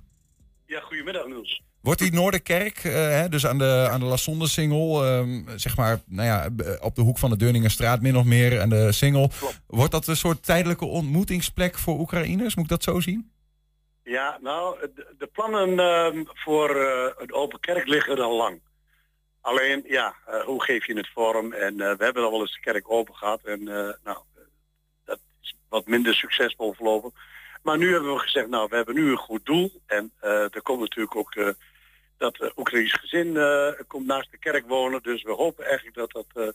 Ja, goedemiddag Niels. Wordt die Noorderkerk, uh, dus aan de, aan de Lassonde Singel, um, zeg maar nou ja, op de hoek van de Deurningenstraat min of meer en de Singel, wordt dat een soort tijdelijke ontmoetingsplek voor Oekraïners? Moet ik dat zo zien? Ja, nou, de, plannen uh, voor uh, een open kerk liggen al lang. Alleen, ja, uh, hoe geef je het vorm? En we hebben al wel eens de kerk open gehad en nou, dat is wat minder succesvol verlopen. Maar nu hebben we gezegd, nou, we hebben nu een goed doel. En er komt natuurlijk ook dat uh, Oekraïns gezin uh, komt naast de kerk wonen. Dus we hopen eigenlijk dat dat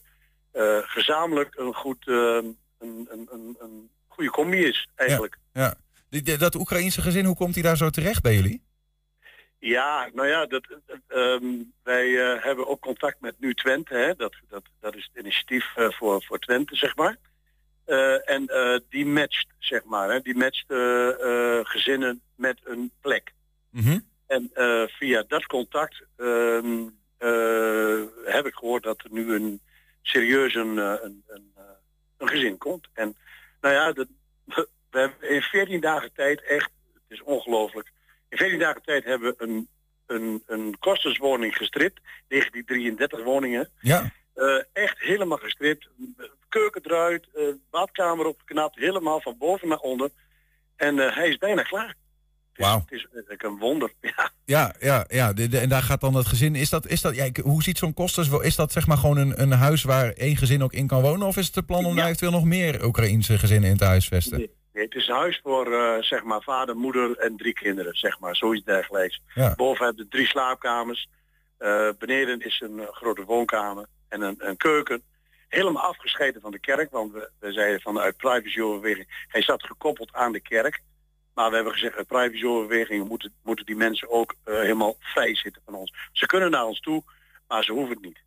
uh, gezamenlijk een, goed, een, een, een, een, goede combi is eigenlijk. Ja, ja. dat Oekraïense gezin, hoe komt hij daar zo terecht bij jullie? Ja, nou ja, dat, um, wij hebben ook contact met Nu Twente. Hè? Dat, dat, dat is het initiatief voor, voor Twente, zeg maar. en die matcht, zeg maar, hè? die matcht gezinnen met een plek. Mm en uh, via dat contact uh, uh, heb ik gehoord dat er nu een serieus een, een, een, een gezin komt. En nou ja, dat, we hebben in 14 dagen tijd echt, het is ongelooflijk, in 14 dagen tijd hebben we een, een, een kostenswoning gestript, 1933 woningen. Ja. echt helemaal gestript, keuken eruit, badkamer opgeknapt, helemaal van boven naar onder. En hij is bijna klaar. Het is eigenlijk een wonder. Ja, ja, ja. ja. De, de, en daar gaat dan het gezin. Is dat, is dat, ja, hoe ziet zo'n kosten? Is dat zeg maar gewoon een, een huis waar één gezin ook in kan wonen? Of is het de plan om ja. daar eventueel nog meer Oekraïense gezinnen in te huisvesten? Nee, nee het is een huis voor uh, zeg maar vader, moeder en drie kinderen, zeg maar, zoiets dergelijks. Ja. Boven hebben drie slaapkamers. Uh, beneden is een uh, grote woonkamer en een, een keuken helemaal afgescheiden van de kerk, want we, we zeiden vanuit privacyoverweging, hij zat gekoppeld aan de kerk. Maar we hebben gezegd, privacyoverwegingen moeten, moeten die mensen ook uh, helemaal vrij zitten van ons. Ze kunnen naar ons toe, maar ze hoeven het niet.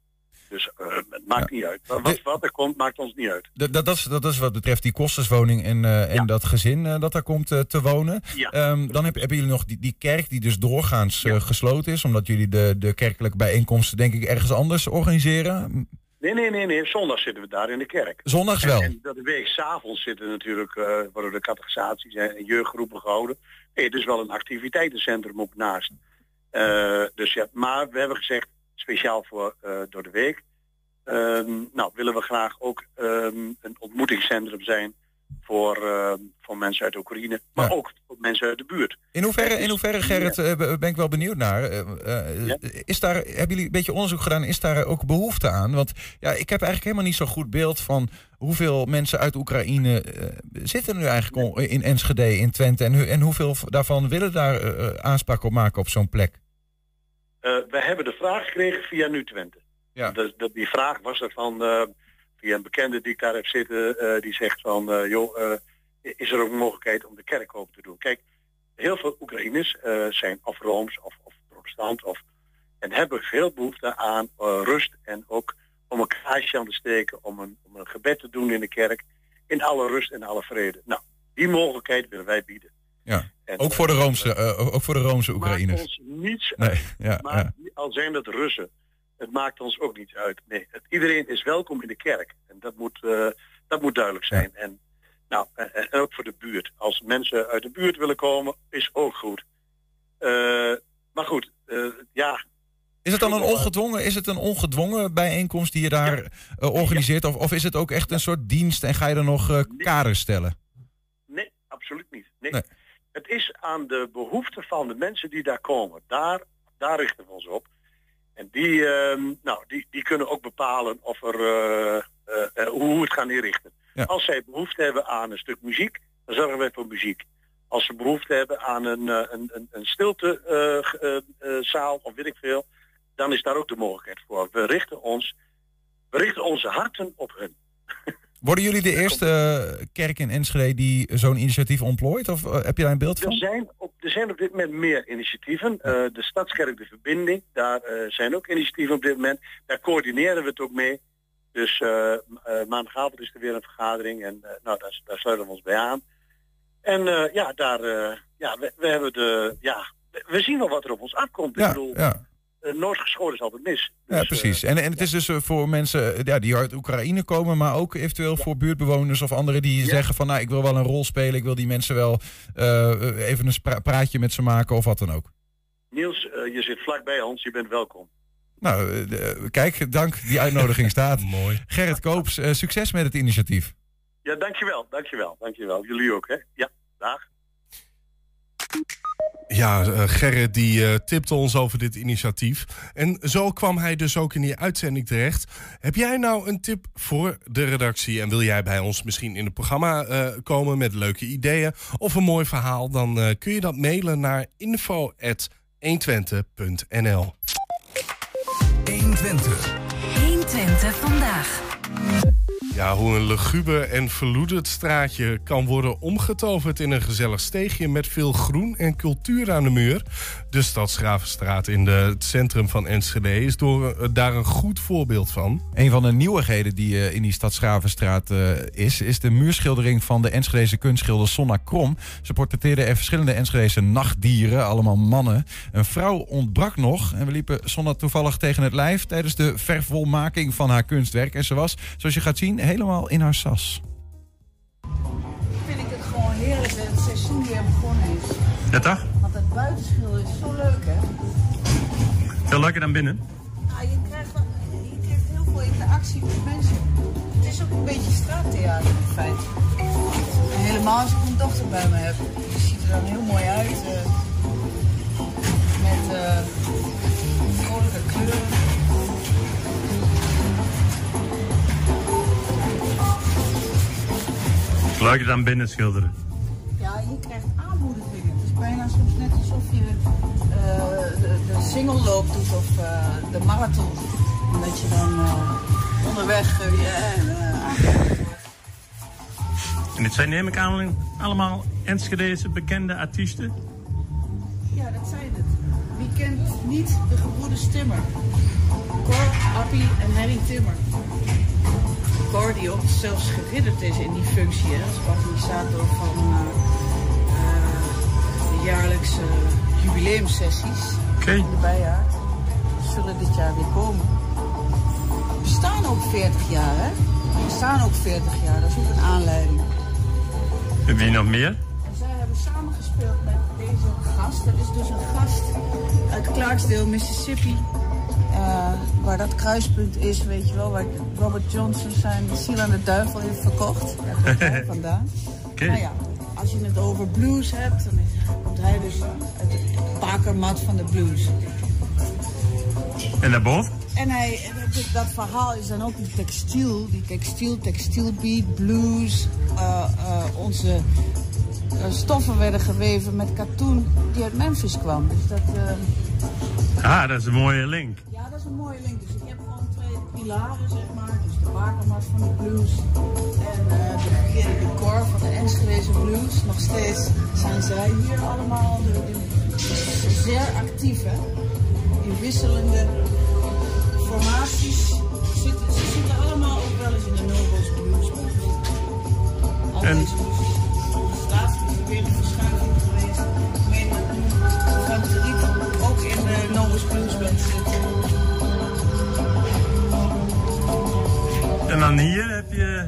Dus uh, het maakt ja. niet uit. Wat, wat er komt, maakt ons niet uit. Dat, dat, is, dat is wat betreft die kostenswoning en, uh, en ja. dat gezin dat daar komt te wonen. Ja. Um, dan heb, hebben jullie nog die, die kerk die dus doorgaans gesloten is. Omdat jullie de, de kerkelijke bijeenkomsten denk ik ergens anders organiseren. Nee, nee, nee, nee. Zondag zitten we daar in de kerk. Zondags wel? En, en dat de week s'avonds zitten natuurlijk, uh, worden de catechisaties en jeugdgroepen gehouden. Nee, het is wel een activiteitencentrum op naast. Uh, dus ja, maar we hebben gezegd, speciaal voor uh, door de week, um, nou willen we graag ook um, een ontmoetingscentrum zijn voor, uh, voor mensen uit Oekraïne, maar ja. ook voor mensen uit de buurt. In hoeverre, in hoeverre Gerrit, uh, ben ik wel benieuwd naar. Uh, ja. is daar, hebben jullie een beetje onderzoek gedaan, is daar ook behoefte aan? Want ja, ik heb eigenlijk helemaal niet zo goed beeld van hoeveel mensen uit Oekraïne zitten nu eigenlijk in Enschede, in Twente, en, en hoeveel daarvan willen daar aanspraak op maken op zo'n plek? we hebben de vraag gekregen via Nu Twente. Ja. De, de, die vraag was er van via een bekende die ik daar heb zitten, uh, die zegt van, uh, joh, uh, is er ook een mogelijkheid om de kerk open te doen? Kijk, heel veel Oekraïners zijn of Rooms of, of protestant of En hebben veel behoefte aan eh, rust en ook om een kaarsje aan te steken, om een, om een gebed te doen in de kerk. In alle rust en alle vrede. Nou, die mogelijkheid willen wij bieden. Ja. ook, voor de Roomse, ook voor de Roomse Oekraïners. Maakt ons niets Nee, uit. ja, maar ja. al zijn het Russen, het maakt ons ook niets uit. Nee, het, iedereen is welkom in de kerk. En dat moet, eh, dat moet duidelijk zijn. En, nou, en, ook voor de buurt. Als mensen uit de buurt willen komen, is ook goed. Eh, maar goed, eh, ja, Is het dan een ongedwongen, is het een ongedwongen bijeenkomst die je daar organiseert? Of, of is het ook echt een soort dienst en ga je er nog kaders stellen? Nee, absoluut niet. Nee. Nee. Het is aan de behoeften van de mensen die daar komen. Daar, daar richten we ons op. En die, ehm, nou, die, die kunnen ook bepalen of er, eh, eh, eh, hoe we het gaan inrichten. Als zij behoefte hebben aan een stuk muziek, dan zorgen wij voor muziek. Als ze behoefte hebben aan een, een, een, een stiltezaal of weet ik veel, dan is daar ook de mogelijkheid voor. We richten, ons, we richten onze harten op hun. Worden jullie de eerste eh, kerk in Enschede die zo'n initiatief ontplooit? Of eh, heb je daar een beeld Er van? zijn op, er zijn op dit moment meer initiatieven. Eh, de Stadskerk De Verbinding, daar zijn ook initiatieven op dit moment. Daar coördineren we het ook mee. Dus maandagavond is er weer een vergadering en nou, daar, daar sluiten we ons bij aan. En ja, daar, ja we, we hebben de, ja, we, we zien wel wat er op ons afkomt. Ja, Ik bedoel, ja. Eh, nooit geschoren is altijd mis. Ja, precies. En, en het is dus eh, voor mensen eh, ja, die uit Oekraïne komen, maar ook eventueel voor buurtbewoners of anderen die zeggen van nou, ik wil wel een rol spelen, ik wil die mensen wel eh, even een praatje met ze maken of wat dan ook. Niels, eh, je zit vlakbij ons, je bent welkom. Nou, eh, de- kijk, dank, die uitnodiging staat. Mooi. Gerrit Koops, eh, succes met het initiatief. Ja, dankjewel, dankjewel, dankjewel. Jullie ook, hè? Ja, dag. Ja, eh, Gerrit die eh, tipte ons over dit initiatief. En zo kwam hij dus ook in die uitzending terecht. Heb jij nou een tip voor de redactie? En wil jij bij ons misschien in het programma eh, komen met leuke ideeën of een mooi verhaal? Dan kun je dat mailen naar info.120.nl 120. 120 vandaag. Ja, hoe een luguber en verloederd straatje kan worden omgetoverd in een gezellig steegje met veel groen en cultuur aan de muur. De Stadsgravenstraat in het centrum van Enschede is door, eh, daar een goed voorbeeld van. Een van de nieuwigheden die eh, in die stad Schravenstraat eh, is, is de muurschildering van de Enschedeze kunstschilder Sonna Krom. Ze portretteerde er verschillende Enschedeze nachtdieren, allemaal mannen. Een vrouw ontbrak nog en we liepen Sonna toevallig tegen het lijf tijdens de vervolmaking van haar kunstwerk. En ze was, zoals je gaat zien, helemaal in haar sas. vind ik het gewoon heerlijk dat het seizoen weer begonnen is. Ja, toch? Want het buitenschil is zo leuk, hè? Veel leuker dan binnen. Nou, je, krijgt je krijgt heel veel interactie met mensen. Het is ook een beetje straattheater in feite. En helemaal als ik mijn dochter bij me heb. Die ziet er dan heel mooi uit. eh, met eh, vrolijke kleuren. Leuker dan binnen schilderen. Ja, je krijgt aanmoedigingen. Het is bijna soms net alsof je eh, de, de singelloop doet of eh, de marathon. En dat je dan eh, onderweg En dit zijn neem ik aan allemaal Enschedeze bekende artiesten. Ja, dat zijn het. Wie kent niet de gebroeders Timmer? Cor, Appie en Henny Timmer. Cor die ook zelfs geridderd is in die functie hè, als organisator van eh, eh, de jaarlijkse jubileumsessies Oké. in de bijjaar. Zullen dit jaar weer komen. We staan ook 40 jaar, hè? We staan ook 40 jaar, dat is ook een aanleiding. En wie nog meer? En zij hebben samengespeeld met deze gast. Dat is dus een gast uit Clarksdale, Mississippi. Eh, waar dat kruispunt is, weet je wel, waar Robert Johnson zijn ziel aan de duivel heeft verkocht. Daar vandaan. Oké. Nou ja, als je het over blues hebt, dan komt hij dus uit de bakermat van de blues. En daarboven? En hij, dat- verhaal is dan ook die textiel, die textiel, textielbeat, blues. eh, eh, onze stoffen werden geweven met katoen die uit Memphis kwam. Dus dat, Ah, dat is een mooie link. ja, dat is een mooie link. Dus ik heb gewoon twee pilaren, zeg maar. Dus de bakermat van de blues en eh, de decor van de Enschedeze blues. Nog steeds zijn zij hier allemaal de, de- zeer actief, hè. in wisselende formaties. Zitten, ze zitten allemaal ook wel eens in de Nobles Blues. Al En- deze muziek. Staat weer een verschuiving En dan hier heb je,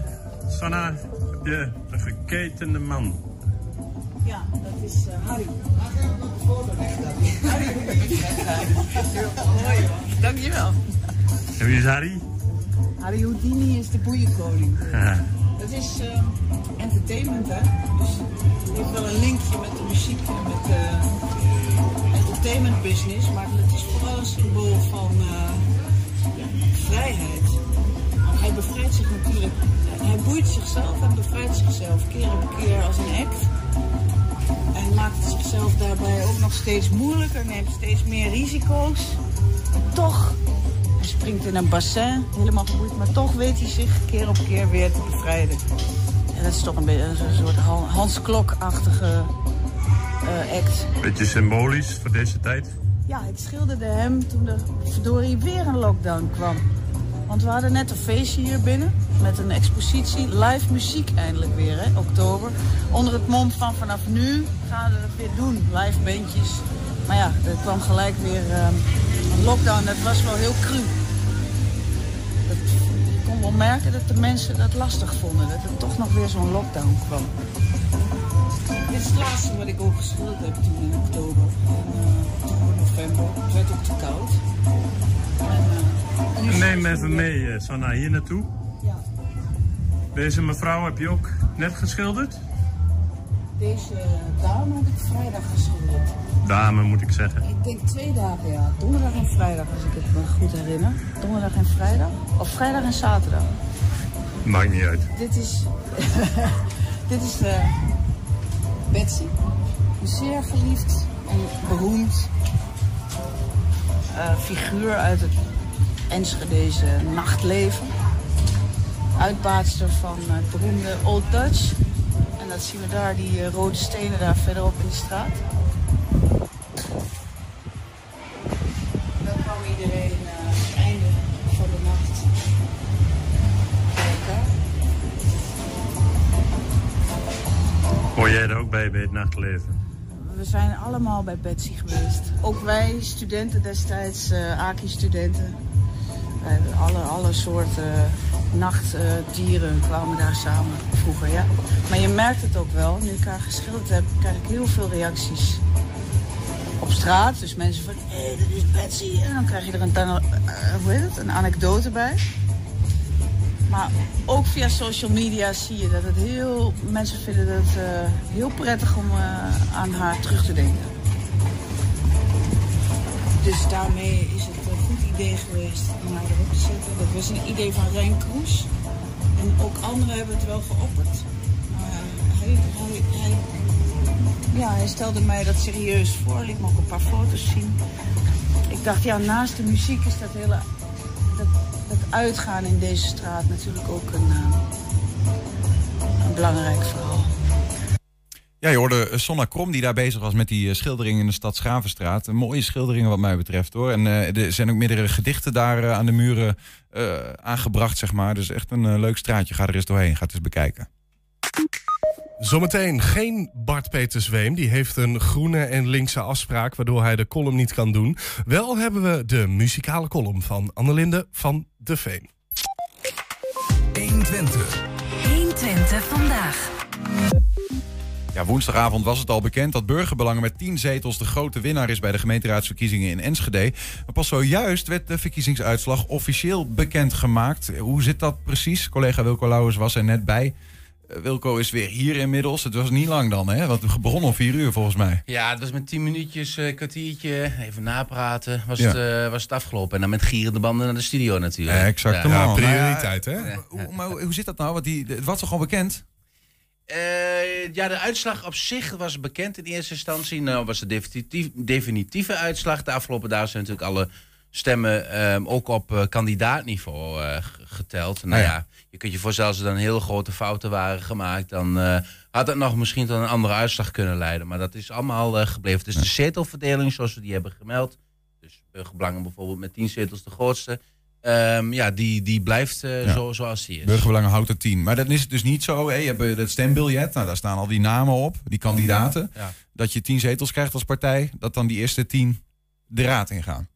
Sanna, heb je een geketende man. Ja, dat is eh, Harry. Harry, Mooi. Dankjewel. En wie is Harry? Harry Houdini is de boeienkoning. Ja. Dat is eh, entertainment, hè? Dus het heeft wel een linkje met de muziek en met de entertainment business, maar het is vooral een symbool van eh, vrijheid. Hij bevrijdt zich natuurlijk, hij boeit zichzelf en bevrijdt zichzelf keer op keer als een act. En maakt zichzelf daarbij ook nog steeds moeilijker, neemt steeds meer risico's. Toch hij springt in een bassin, helemaal geboeid, maar toch weet hij zich keer op keer weer te bevrijden. En dat is toch een beetje een soort Han- Hans Klok-achtige act. Beetje symbolisch voor deze tijd. Ja, ik schilderde hem toen er verdorie weer een lockdown kwam. Want we hadden net een feestje hier binnen met een expositie, live muziek eindelijk weer, hè, oktober. Onder het mom van vanaf nu gaan we het weer doen, live bandjes. Maar ja, er kwam gelijk weer ehm, een lockdown, dat was wel heel cru. Dat, je kon wel merken dat de mensen dat lastig vonden, dat er toch nog weer zo'n lockdown kwam. Dit is het laatste wat ik ook geschilderd heb toen in oktober. En, eh, toen november. Het werd ook te koud. En, eh, Neem even mee, eh, Sanna, hier naartoe. Ja. Deze mevrouw heb je ook net geschilderd? Deze dame heb ik vrijdag geschilderd. Dame, moet ik zeggen. Ik denk twee dagen, ja. Donderdag en vrijdag, als ik het me goed herinner. Donderdag en vrijdag. Of vrijdag en zaterdag. Maakt niet uit. Dit is, dit is Een zeer geliefd en beroemd eh, figuur uit het Enschedeze nachtleven. Uitbaatster van eh, het beroemde Old Dutch. En dat zien we daar, die eh, rode stenen daar verderop in de straat. Hoor jij er ook bij bij het nachtleven? We zijn allemaal bij Betsy geweest. Ook wij, studenten destijds, eh AKI-studenten. Alle, alle soorten nachtdieren kwamen daar samen vroeger, ja. Maar je merkt het ook wel, nu ik haar geschilderd heb, krijg ik heel veel reacties op straat. Dus mensen van, hé, hey, dit is Betsy. En dan krijg je er een, eh, hoe heet het, een anekdote bij. Maar ook via social media zie je dat het heel... Mensen vinden het eh, heel prettig om eh, aan haar terug te denken. Dus daarmee is het een goed idee geweest om haar erop te zetten. Dat was een idee van Rijn Kroes. En ook anderen hebben het wel geopperd. Maar hij, hij, hij, ja, hij stelde mij dat serieus voor. Liet me ook een paar foto's zien. Ik dacht, ja, naast de muziek is dat hele uitgaan in deze straat natuurlijk ook een, eh, een belangrijk verhaal. Ja, je hoorde eh, Sonna Krom die daar bezig was met die eh, schildering in de stad Schavenstraat. Een mooie schilderingen wat mij betreft hoor. En er zijn ook meerdere gedichten daar aan de muren aangebracht, zeg maar. Dus echt een leuk straatje. Ga er eens doorheen. Ga het eens bekijken. Zometeen geen Bart Peter Zweem. Die heeft een groene en linkse afspraak, waardoor hij de column niet kan doen. Wel hebben we de muzikale column van Annelinde van de Veen. 120. 120 vandaag. Ja, woensdagavond was het al bekend dat Burgerbelangen met 10 zetels de grote winnaar is bij de gemeenteraadsverkiezingen in Enschede. Maar pas zojuist werd de verkiezingsuitslag officieel bekendgemaakt. Hoe zit dat precies? Collega Wilco Lauwers was er net bij. Eh, Wilco is weer hier inmiddels. Het was niet lang dan, hè? Want we begonnen om 4 uur volgens mij. Ja, het was met 10 minuutjes, eh, kwartiertje, even napraten, was, Ja. het, eh, was het afgelopen. En dan met gierende banden naar de studio natuurlijk. Ja, exactement. Ja. prioriteit, hè? Ja, hoe, maar hoe zit dat nou? Want die, het was toch al bekend? Eh, ja, de uitslag op zich was bekend in eerste instantie. Nou was de definitief, definitieve uitslag. De afgelopen dagen zijn natuurlijk alle stemmen ehm, ook op eh, kandidaatniveau eh, geteld. Nou Ah, ja. ja. je kunt je voorstellen als er dan heel grote fouten waren gemaakt... dan eh, had het nog misschien tot een andere uitslag kunnen leiden. Maar dat is allemaal gebleven. Is de zetelverdeling zoals we die hebben gemeld. Dus dus Burgerbelangen bijvoorbeeld met tien zetels de grootste. Ehm, ja, die, die blijft Ja. zo, zoals die is. Burgerbelangen houdt er tien. Maar dan is het dus niet zo. Hè? Je hebt het stembiljet. Nou, daar staan al die namen op. Die kandidaten. Dat je tien zetels krijgt als partij. Dat dan die eerste tien de raad ingaan.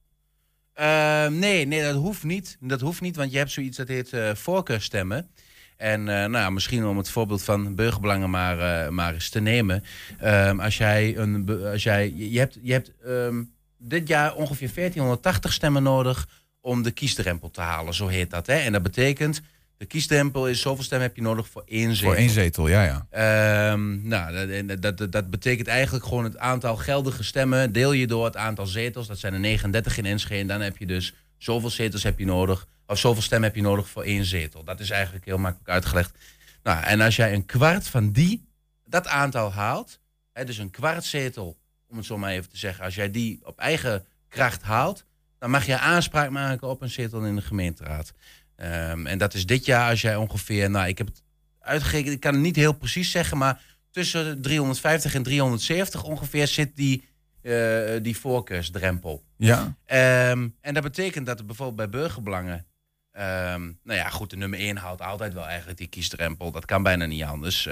Ehm, nee, nee, dat hoeft niet. Dat hoeft niet, want je hebt zoiets dat heet eh voorkeurstemmen. En eh, nou, misschien om het voorbeeld van burgerbelangen maar, eh, maar eens te nemen. Ehm, als jij een, als jij, je je hebt, je hebt ehm, dit jaar ongeveer 1480 stemmen nodig om de kiesdrempel te halen, zo heet dat. Hè? En dat betekent, de kiesdrempel is zoveel stemmen heb je nodig voor één zetel. Voor één zetel, ja, ja. Ehm, nou, dat, dat, betekent eigenlijk gewoon het aantal geldige stemmen deel je door het aantal zetels. Dat zijn er 39 in Enschede. En dan heb je dus zoveel zetels heb je nodig, of zoveel stemmen heb je nodig voor één zetel. Dat is eigenlijk heel makkelijk uitgelegd. Nou, en als jij een kwart van die, dat aantal haalt, hè, dus een kwart zetel, om het zo maar even te zeggen, als jij die op eigen kracht haalt, dan mag je aanspraak maken op een zetel in de gemeenteraad. Ehm, en dat is dit jaar als jij ongeveer, nou, ik heb het uitgerekend, ik kan het niet heel precies zeggen, maar tussen 350 en 370 ongeveer zit die, eh, die voorkeursdrempel. Ja. Ehm, en dat betekent dat er bijvoorbeeld bij burgerbelangen. ehm, nou ja, goed, de nummer 1 houdt altijd wel eigenlijk die kiesdrempel. Dat kan bijna niet anders.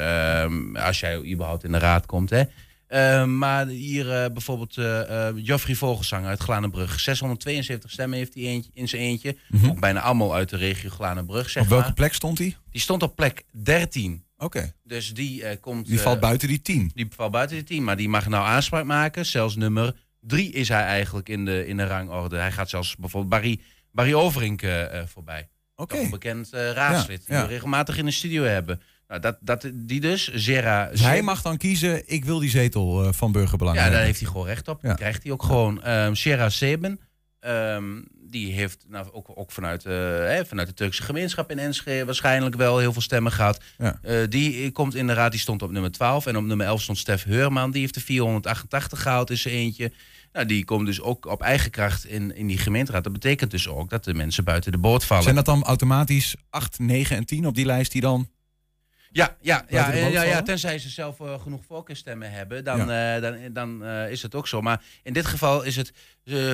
als jij überhaupt in de raad komt. Hè. Ehm, maar hier eh, bijvoorbeeld eh eh, Joffrey Vogelsang uit Glanenbrug. 672 stemmen heeft hij eentje, in zijn eentje. Ook bijna allemaal uit de regio Glanenbrug. Zeg Op welke maar. plek stond hij? Die stond op plek 13. Oké. Dus die komt. Die valt buiten die tien. Die valt buiten die 10. Maar die mag nou aanspraak maken. Zelfs nummer 3 is hij eigenlijk in de, in de rangorde. Hij gaat zelfs bijvoorbeeld Barry, Barry Overink voorbij. Oké. Een bekend raadslid. Ja, ja. Die we regelmatig in de studio hebben. Nou, dat, dat, die dus. Zera. Dus hij mag dan kiezen, ik wil die zetel eh, van burgerbelangen Ja, daar heeft hij gewoon recht op. Ja. Krijgt hij ook gewoon. Ehm Shera Seben, ehm, die heeft nou, ook, ook vanuit, eh, hè, vanuit de Turkse gemeenschap in Enschede waarschijnlijk wel heel veel stemmen gehad. Ja. Eh, die komt in de raad, die stond op nummer 12. En op nummer 11 stond Stef Heurman, die heeft de 488 gehaald in zijn eentje. Nou, die komt dus ook op eigen kracht in, in die gemeenteraad. Dat betekent dus ook dat de mensen buiten de boot vallen. Zijn dat dan automatisch 8, 9 en 10 op die lijst die dan... Ja, ja, ja, ja, ja, tenzij ze zelf eh, genoeg voorkeurstemmen hebben, dan, eh, dan, dan eh, is het ook zo. Maar in dit geval is het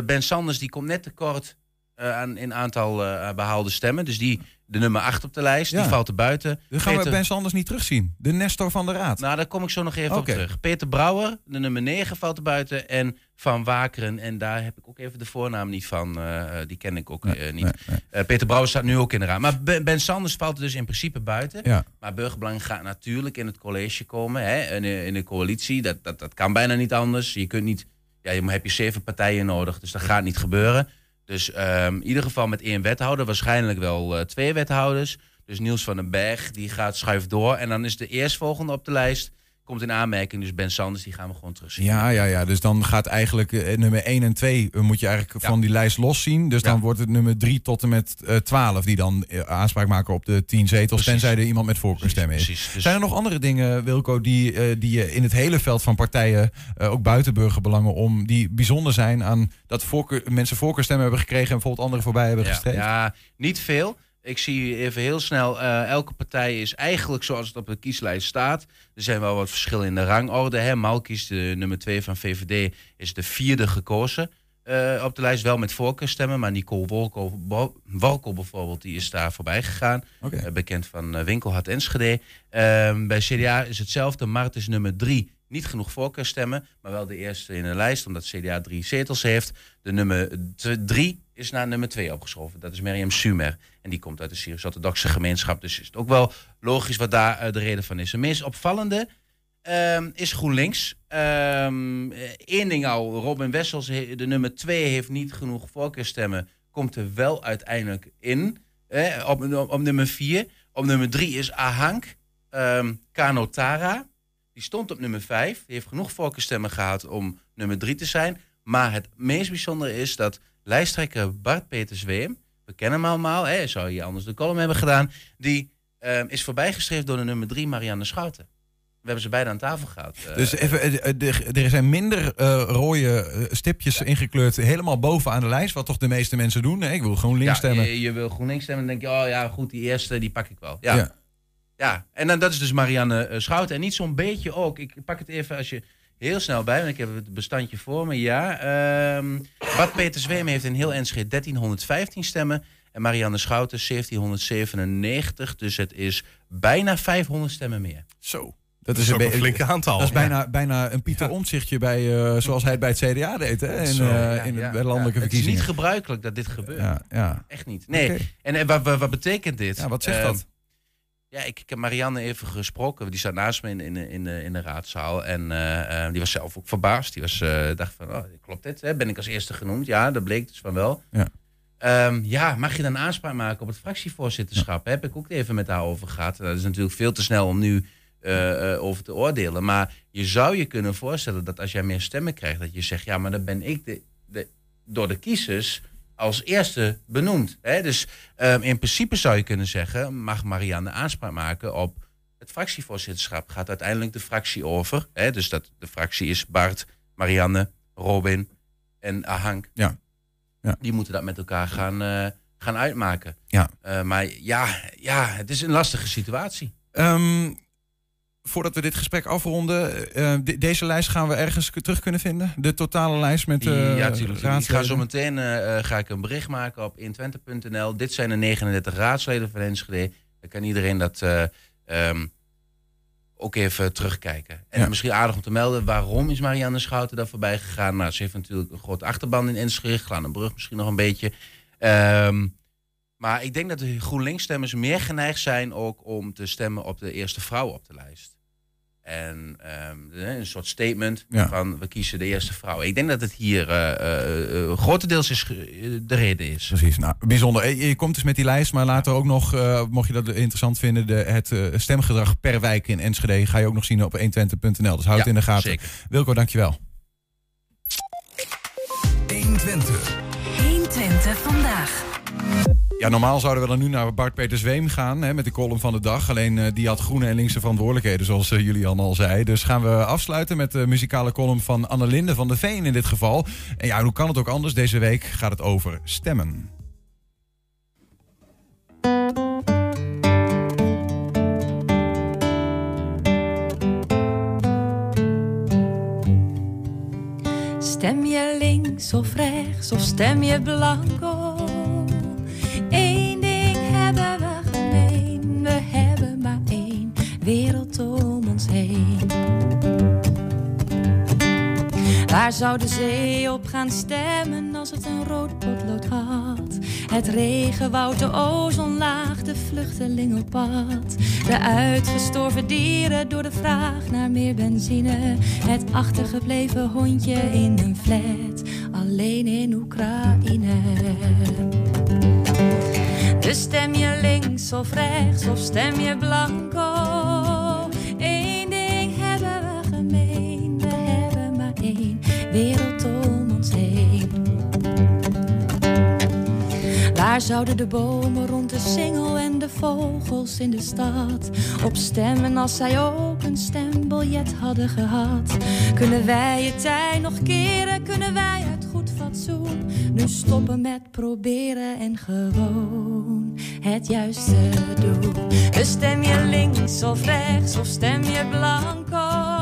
Ben Sanders, die komt net tekort aan in aantal eh, behaalde stemmen. Dus die, de nummer 8 op de lijst, Ja. die valt er buiten. Dan gaan we Peter- Ben Sanders niet terugzien. De Nestor van de Raad. Nou, daar kom ik zo nog even op terug. Peter Brouwer, de nummer 9, valt er buiten. En Van Wakeren, en daar heb ik ook even de voornaam niet van. eh, die ken ik ook eh, niet. Eh, Peter Brouwer staat nu ook in de raad. Maar Ben, Ben Sanders valt er dus in principe buiten. Ja. Maar Burgerbelang gaat natuurlijk in het college komen. Hè, in, de, in de coalitie. Dat, dat, dat kan bijna niet anders. Je kunt niet... Ja, je heb je zeven partijen nodig. Dus dat gaat niet gebeuren. Dus ehm, in ieder geval met één wethouder. Waarschijnlijk wel eh, twee wethouders. Dus Niels van den Berg, die gaat schuift door. En dan is de eerstvolgende op de lijst... komt in aanmerking. Dus Ben Sanders, die gaan we gewoon terugzien. Ja, ja, ja. Dus dan gaat eigenlijk eh, nummer 1 en 2 eh, moet je eigenlijk Ja. van die lijst loszien. Dus dan wordt het nummer 3 tot en met eh 12 die dan aanspraak maken op de 10 zetels. Precies. Tenzij er iemand met voorkeurstem is. Precies. Dus- Zijn er nog andere dingen, Wilco, die, die je in het hele veld van partijen, ook buiten burgerbelangen, om die bijzonder zijn aan dat voorkeur, mensen voorkeurstemmen hebben gekregen en bijvoorbeeld anderen voorbij hebben Ja, gestreefd? ja, niet veel. Ik zie even heel snel, eh, elke partij is eigenlijk zoals het op de kieslijst staat. Er zijn wel wat verschillen in de rangorde. Hè. Malkies, de nummer 2 van VVD, is de vierde gekozen eh, op de lijst. Wel met voorkeurstemmen, maar Nicole Wolkel bijvoorbeeld, die is daar voorbij gegaan. Eh, bekend van Winkelhard Enschede. Ehm, bij CDA is hetzelfde. Mart is nummer 3. Niet genoeg voorkeurstemmen, maar wel de eerste in de lijst, omdat CDA drie zetels heeft. De nummer 3 is naar nummer 2 opgeschoven. Dat is Miriam Sumer. En die komt uit de Syrisch-Orthodoxe gemeenschap. Dus is het ook wel logisch wat daar eh, de reden van is. Het meest opvallende ehm, is GroenLinks. Ehm Eén ding al, Robin Wessels, de nummer 2, heeft niet genoeg voorkeurstemmen. Komt er wel uiteindelijk in. Op, op, nummer 4. Op nummer 3 is Ahank ehm Kano Tara. Die stond op nummer 5. Die heeft genoeg voorkeurstemmen gehad om nummer 3 te zijn. Maar het meest bijzondere is dat lijsttrekker Bart Peter Zweem, we kennen hem allemaal, hè, zou je anders de column hebben gedaan, die ehm, is voorbijgestreefd door de nummer 3 Marianne Schouten. We hebben ze beide aan tafel gehad. Eh, Dus even, eh, eh, er- zijn minder eh, rode stipjes ingekleurd helemaal bovenaan de lijst, wat toch de meeste mensen doen. hè? Ik wil GroenLinks ja, stemmen. Je, je wil GroenLinks stemmen, dan denk je, oh ja, goed, die eerste, die pak ik wel. Ja, Ja. ja. en dan, dat is dus Marianne Schouten. En niet zo'n beetje ook, ik pak het even als je... heel snel bij, want ik heb het bestandje voor me. Ja, ehm Bart Peter Zweem heeft in heel Enschede 1315 stemmen. En Marianne Schouten 1797. Dus het is bijna 500 stemmen meer. Zo. Dat is een flink aantal. Dat is Ja. bijna, bijna een Pieter Omtzigtje bij, eh, zoals hij het bij het CDA deed, hè? In, Zo, eh, ja, in de, ja, landelijke ja. Het is verkiezingen. niet gebruikelijk dat dit gebeurt. Ja, ja. Echt niet. Nee. Oké. En, en wat, wat, wat betekent dit? Ja, wat zegt dat? Ja, ik, ik heb Marianne even gesproken. Die zat naast me in, in, in, de, in de raadzaal. En eh, eh, die was zelf ook verbaasd. Die was, eh, dacht van, oh, klopt dit? Hè? Ben ik als eerste genoemd? Ja, dat bleek dus van wel. Ja. Ehm, ja, mag je dan aanspraak maken op het fractievoorzitterschap? Heb ik ook even met haar over gehad. Dat is natuurlijk veel te snel om nu eh, eh, over te oordelen. Maar je zou je kunnen voorstellen dat als jij meer stemmen krijgt, dat je zegt, ja, maar dan ben ik de, de, door de kiezers als eerste benoemd. Hè? Dus ehm, in principe zou je kunnen zeggen, mag Marianne aanspraak maken op het fractievoorzitterschap. Gaat uiteindelijk de fractie over. Hè? Dus dat de fractie is Bart, Marianne, Robin en Ahank. Ja. Ja. Die moeten dat met elkaar gaan, eh, gaan uitmaken. Ja. Eh, maar ja, ja, het is een lastige situatie. Ehm, voordat we dit gesprek afronden, eh, de- deze lijst gaan we ergens terug kunnen vinden? De totale lijst met eh ja, natuurlijk. Ik ga zo meteen eh, eh, ga ik een bericht maken op intwente.nl. Dit zijn de 39 raadsleden van Enschede. Dan kan iedereen dat eh, ehm, ook even terugkijken. En Ja. misschien aardig om te melden, waarom is Marianne Schouten daar voorbij gegaan? Nou, ze heeft natuurlijk een grote achterban in Enschede. Glanenbrug misschien nog een beetje. Ehm, maar ik denk dat de GroenLinks-stemmers meer geneigd zijn ook om te stemmen op de eerste vrouw op de lijst. En ehm, eh, een soort statement Ja. van we kiezen de eerste vrouw. Ik denk dat het hier eh, eh, eh, grotendeels is, de reden is. Precies, nou, bijzonder. Je komt dus met die lijst, maar later ook nog, eh, mocht je dat interessant vinden, de, het stemgedrag per wijk in Enschede ga je ook nog zien op 120.nl. Dus houd het in de gaten. zeker. Wilco, dankjewel. 120. 120 vandaag. Normaal zouden we dan nu naar Bart Peter Zweem gaan hè, met de column van de dag. Alleen eh, die had groene en linkse verantwoordelijkheden, zoals eh, Julian al zei. Dus gaan we afsluiten met de muzikale column van Annelinde van de Veen in dit geval. En ja, hoe kan het ook anders? Deze week gaat het over stemmen. Stem je links of rechts of stem je blanco? Waar zou de zee op gaan stemmen als het een rood potlood had? Het regenwoud, de ozonlaag, de vluchteling op pad. De uitgestorven dieren door de vraag naar meer benzine. Het achtergebleven hondje in een flat, alleen in Oekraïne. Dus stem je links of rechts of stem je blanco? Wereld om ons heen. Waar zouden de bomen rond de singel en de vogels in de stad op stemmen als zij ook een stembiljet hadden gehad? Kunnen wij het tij nog keren? Kunnen wij uit goed fatsoen nu stoppen met proberen en gewoon het juiste doen? Dus stem je links of rechts of stem je blanco?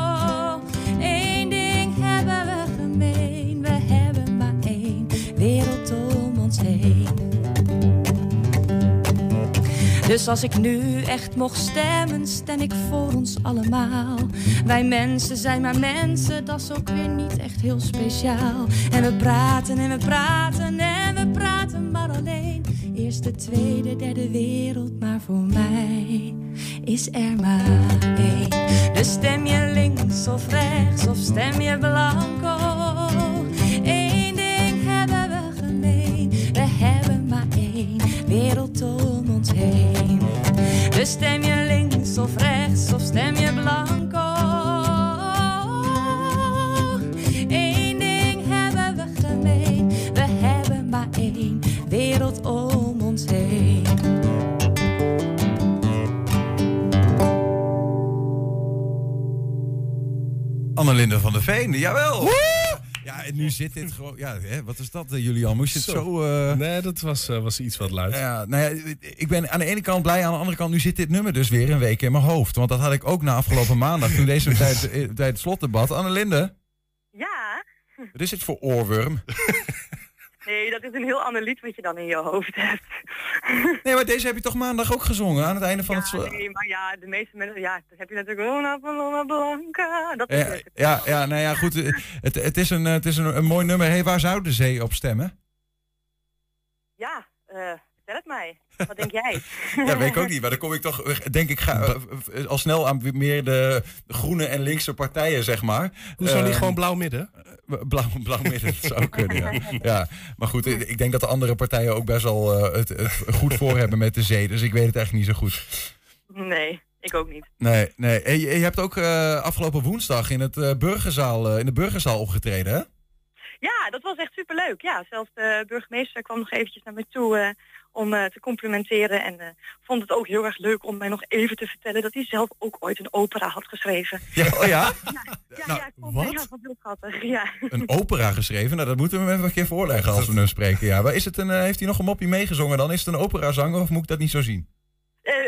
Dus als ik nu echt mocht stemmen, stem ik voor ons allemaal. Wij mensen zijn maar mensen, dat is ook weer niet echt heel speciaal. En we praten en we praten en we praten maar alleen. Eerste, tweede, derde wereld, maar voor mij is er maar één. Dus stem je links of rechts of stem je blanco. Eén ding hebben we gemeen, we hebben maar één wereld om ons heen. Dus stem je links of rechts of stem je blanco. Eén ding hebben we gemeen, we hebben maar één wereld om ons heen. Annelinde van der Veen, jawel! Ja, en nu zit dit gewoon... Ja, hè, wat is dat, uh, Julian? Moest je het zo... uh... Nee, dat was, uh, was iets wat luid. Ja, nou ja, ik ben aan de ene kant blij, aan de andere kant... nu zit dit nummer dus weer een week in mijn hoofd. Want dat had ik ook na afgelopen maandag... toen deze tijd, tijd het slotdebat. Annelinde? Ja? Wat is het voor oorworm? Nee, dat is een heel ander lied wat je dan in je hoofd hebt. Nee, maar deze heb je toch maandag ook gezongen aan het einde van ja, het... Nee, maar ja, de meeste mensen, ja, dat heb je natuurlijk Luna Paloma Blanca. Dat is ja, ja, ja, nou ja, goed. Het, het is, een, het is een, een mooi nummer. Hey, waar zou de zee op stemmen? Ja, uh, vertel het mij. Wat denk jij? ja, weet ik ook niet. Maar dan kom ik toch, denk ik, ga, uh, al snel aan meer de groene en linkse partijen, zeg maar. Hoezo uh, niet gewoon blauw midden? Blauw, blauw midden, dat zou kunnen, ja. ja. Maar goed, ik denk dat de andere partijen ook best wel uh, het, het, goed voor hebben met de zee. Dus ik weet het echt niet zo goed. Nee, ik ook niet. Nee, nee. En je, je hebt ook uh, afgelopen woensdag in, het, uh, burgerzaal, in de burgerzaal opgetreden, hè? Ja, dat was echt superleuk. Ja, zelfs de burgemeester kwam nog eventjes naar me toe om uh, te complimenteren. En uh, vond het ook heel erg leuk om mij nog even te vertellen dat hij zelf ook ooit een opera had geschreven. Ja, oh ja? ja, ja, nou, ja, ik vond wat? het heel, schattig. Ja. Een opera geschreven? Nou, dat moeten we hem even een keer voorleggen als we hem spreken. Ja. Maar is het een, uh, heeft hij nog een mopje meegezongen dan? Is het een operazanger of moet ik dat niet zo zien?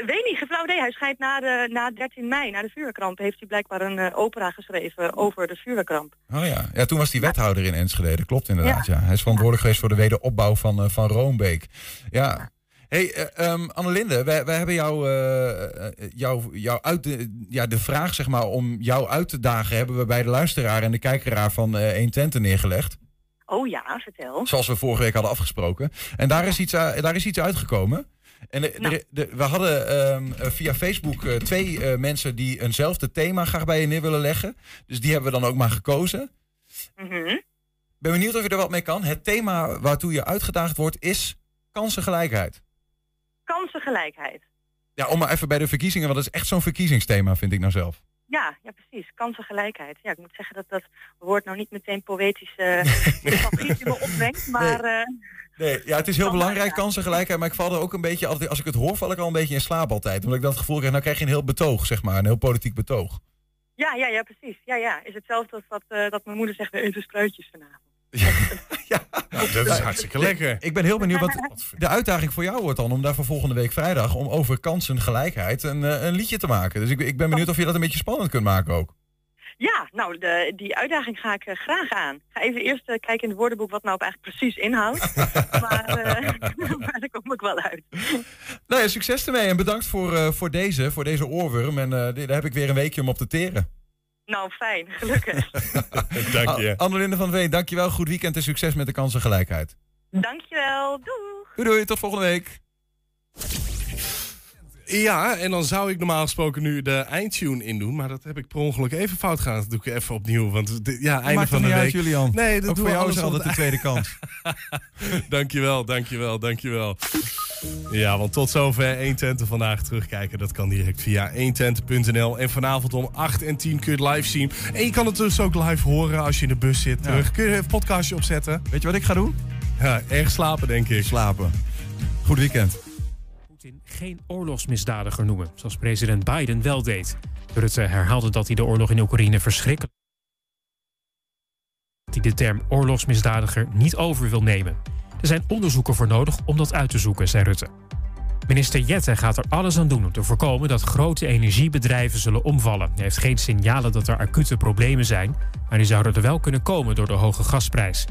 Weet niet, idee. Hij schijnt na, de, na 13 mei, na de vuurkramp, heeft hij blijkbaar een opera geschreven over de vuurkramp. Oh ja. ja, toen was hij wethouder in Enschede. Dat klopt inderdaad, ja. ja. Hij is verantwoordelijk geweest voor de wederopbouw van, van Roombeek. Ja. Hey, uh, um, Annelinde, wij, wij hebben jou, uh, jou, jou uit de, ja, de vraag zeg maar, om jou uit te dagen... hebben we bij de luisteraar en de kijkeraar van uh, 1 Tenten neergelegd. Oh ja, vertel. Zoals we vorige week hadden afgesproken. En daar is iets, daar is iets uitgekomen. En de, nou. de, de, we hadden um, via Facebook twee mensen die eenzelfde thema graag bij je neer willen leggen. Dus die hebben we dan ook maar gekozen. Mm -hmm. Ben benieuwd of je er wat mee kan. Het thema waartoe je uitgedaagd wordt is kansengelijkheid kansengelijkheid. Ja, om maar even bij de verkiezingen, want dat is echt zo'n verkiezingsthema, vind ik nou zelf. Ja, ja, precies. Kansengelijkheid. Ja, ik moet zeggen dat dat woord nou niet meteen poëtisch uh, me opbrengt, maar... Nee. Nee, ja, het is heel belangrijk, kansengelijkheid, maar ik val er ook een beetje, altijd, als ik het hoor, val ik al een beetje in slaap altijd. Omdat ik dat gevoel krijg, nou krijg je een heel betoog, zeg maar, een heel politiek betoog. Ja, ja, ja, precies. Ja, ja. Is hetzelfde als dat, uh, dat mijn moeder zegt, we eten spruitjes vanavond. Ja, ja. Nou, dat is hartstikke lekker. Ik ben heel benieuwd wat de uitdaging voor jou wordt dan om daar voor volgende week vrijdag om over kansengelijkheid een, een liedje te maken. Dus ik, ik ben benieuwd of je dat een beetje spannend kunt maken ook. Ja, nou, de, die uitdaging ga ik uh, graag aan. Ik ga even eerst uh, kijken in het woordenboek wat nou op eigenlijk precies inhoudt. maar, uh, maar daar kom ik wel uit. Nou ja, succes ermee en bedankt voor, voor, deze, voor deze oorworm. En daar heb ik weer een weekje om op te teren. Nou, fijn. Gelukkig. Dank je. Annelinde van Veen, dankjewel. Goed weekend en succes met de kansengelijkheid. Dankjewel. Doei. Doei, doei. Tot volgende week. Ja, en dan zou ik normaal gesproken nu de eindtune in doen. Maar dat heb ik per ongeluk even fout gedaan. Dat doe ik even opnieuw. Want de, ja, einde Maakt van de niet week. Uit, Julian. Nee, dat Ook doen voor we jou is altijd de tweede kans. dankjewel, dankjewel, dankjewel. Ja, want tot zover 120 vandaag terugkijken. Dat kan direct via 120.nl. En vanavond om 8 en 10 kun je het live zien. En je kan het dus ook live horen als je in de bus zit. Ja. Terug. Kun je een podcastje opzetten. Weet je wat ik ga doen? Ja, erg slapen denk ik. Slapen. Goed weekend. Geen oorlogsmisdadiger noemen, zoals president Biden wel deed. Rutte herhaalde dat hij de oorlog in Oekraïne verschrikkelijk hij de term oorlogsmisdadiger niet over wil nemen. Er zijn onderzoeken voor nodig om dat uit te zoeken, zei Rutte. Minister Jette gaat er alles aan doen om te voorkomen dat grote energiebedrijven zullen omvallen. Hij heeft geen signalen dat er acute problemen zijn, maar die zouden er wel kunnen komen door de hoge gasprijs.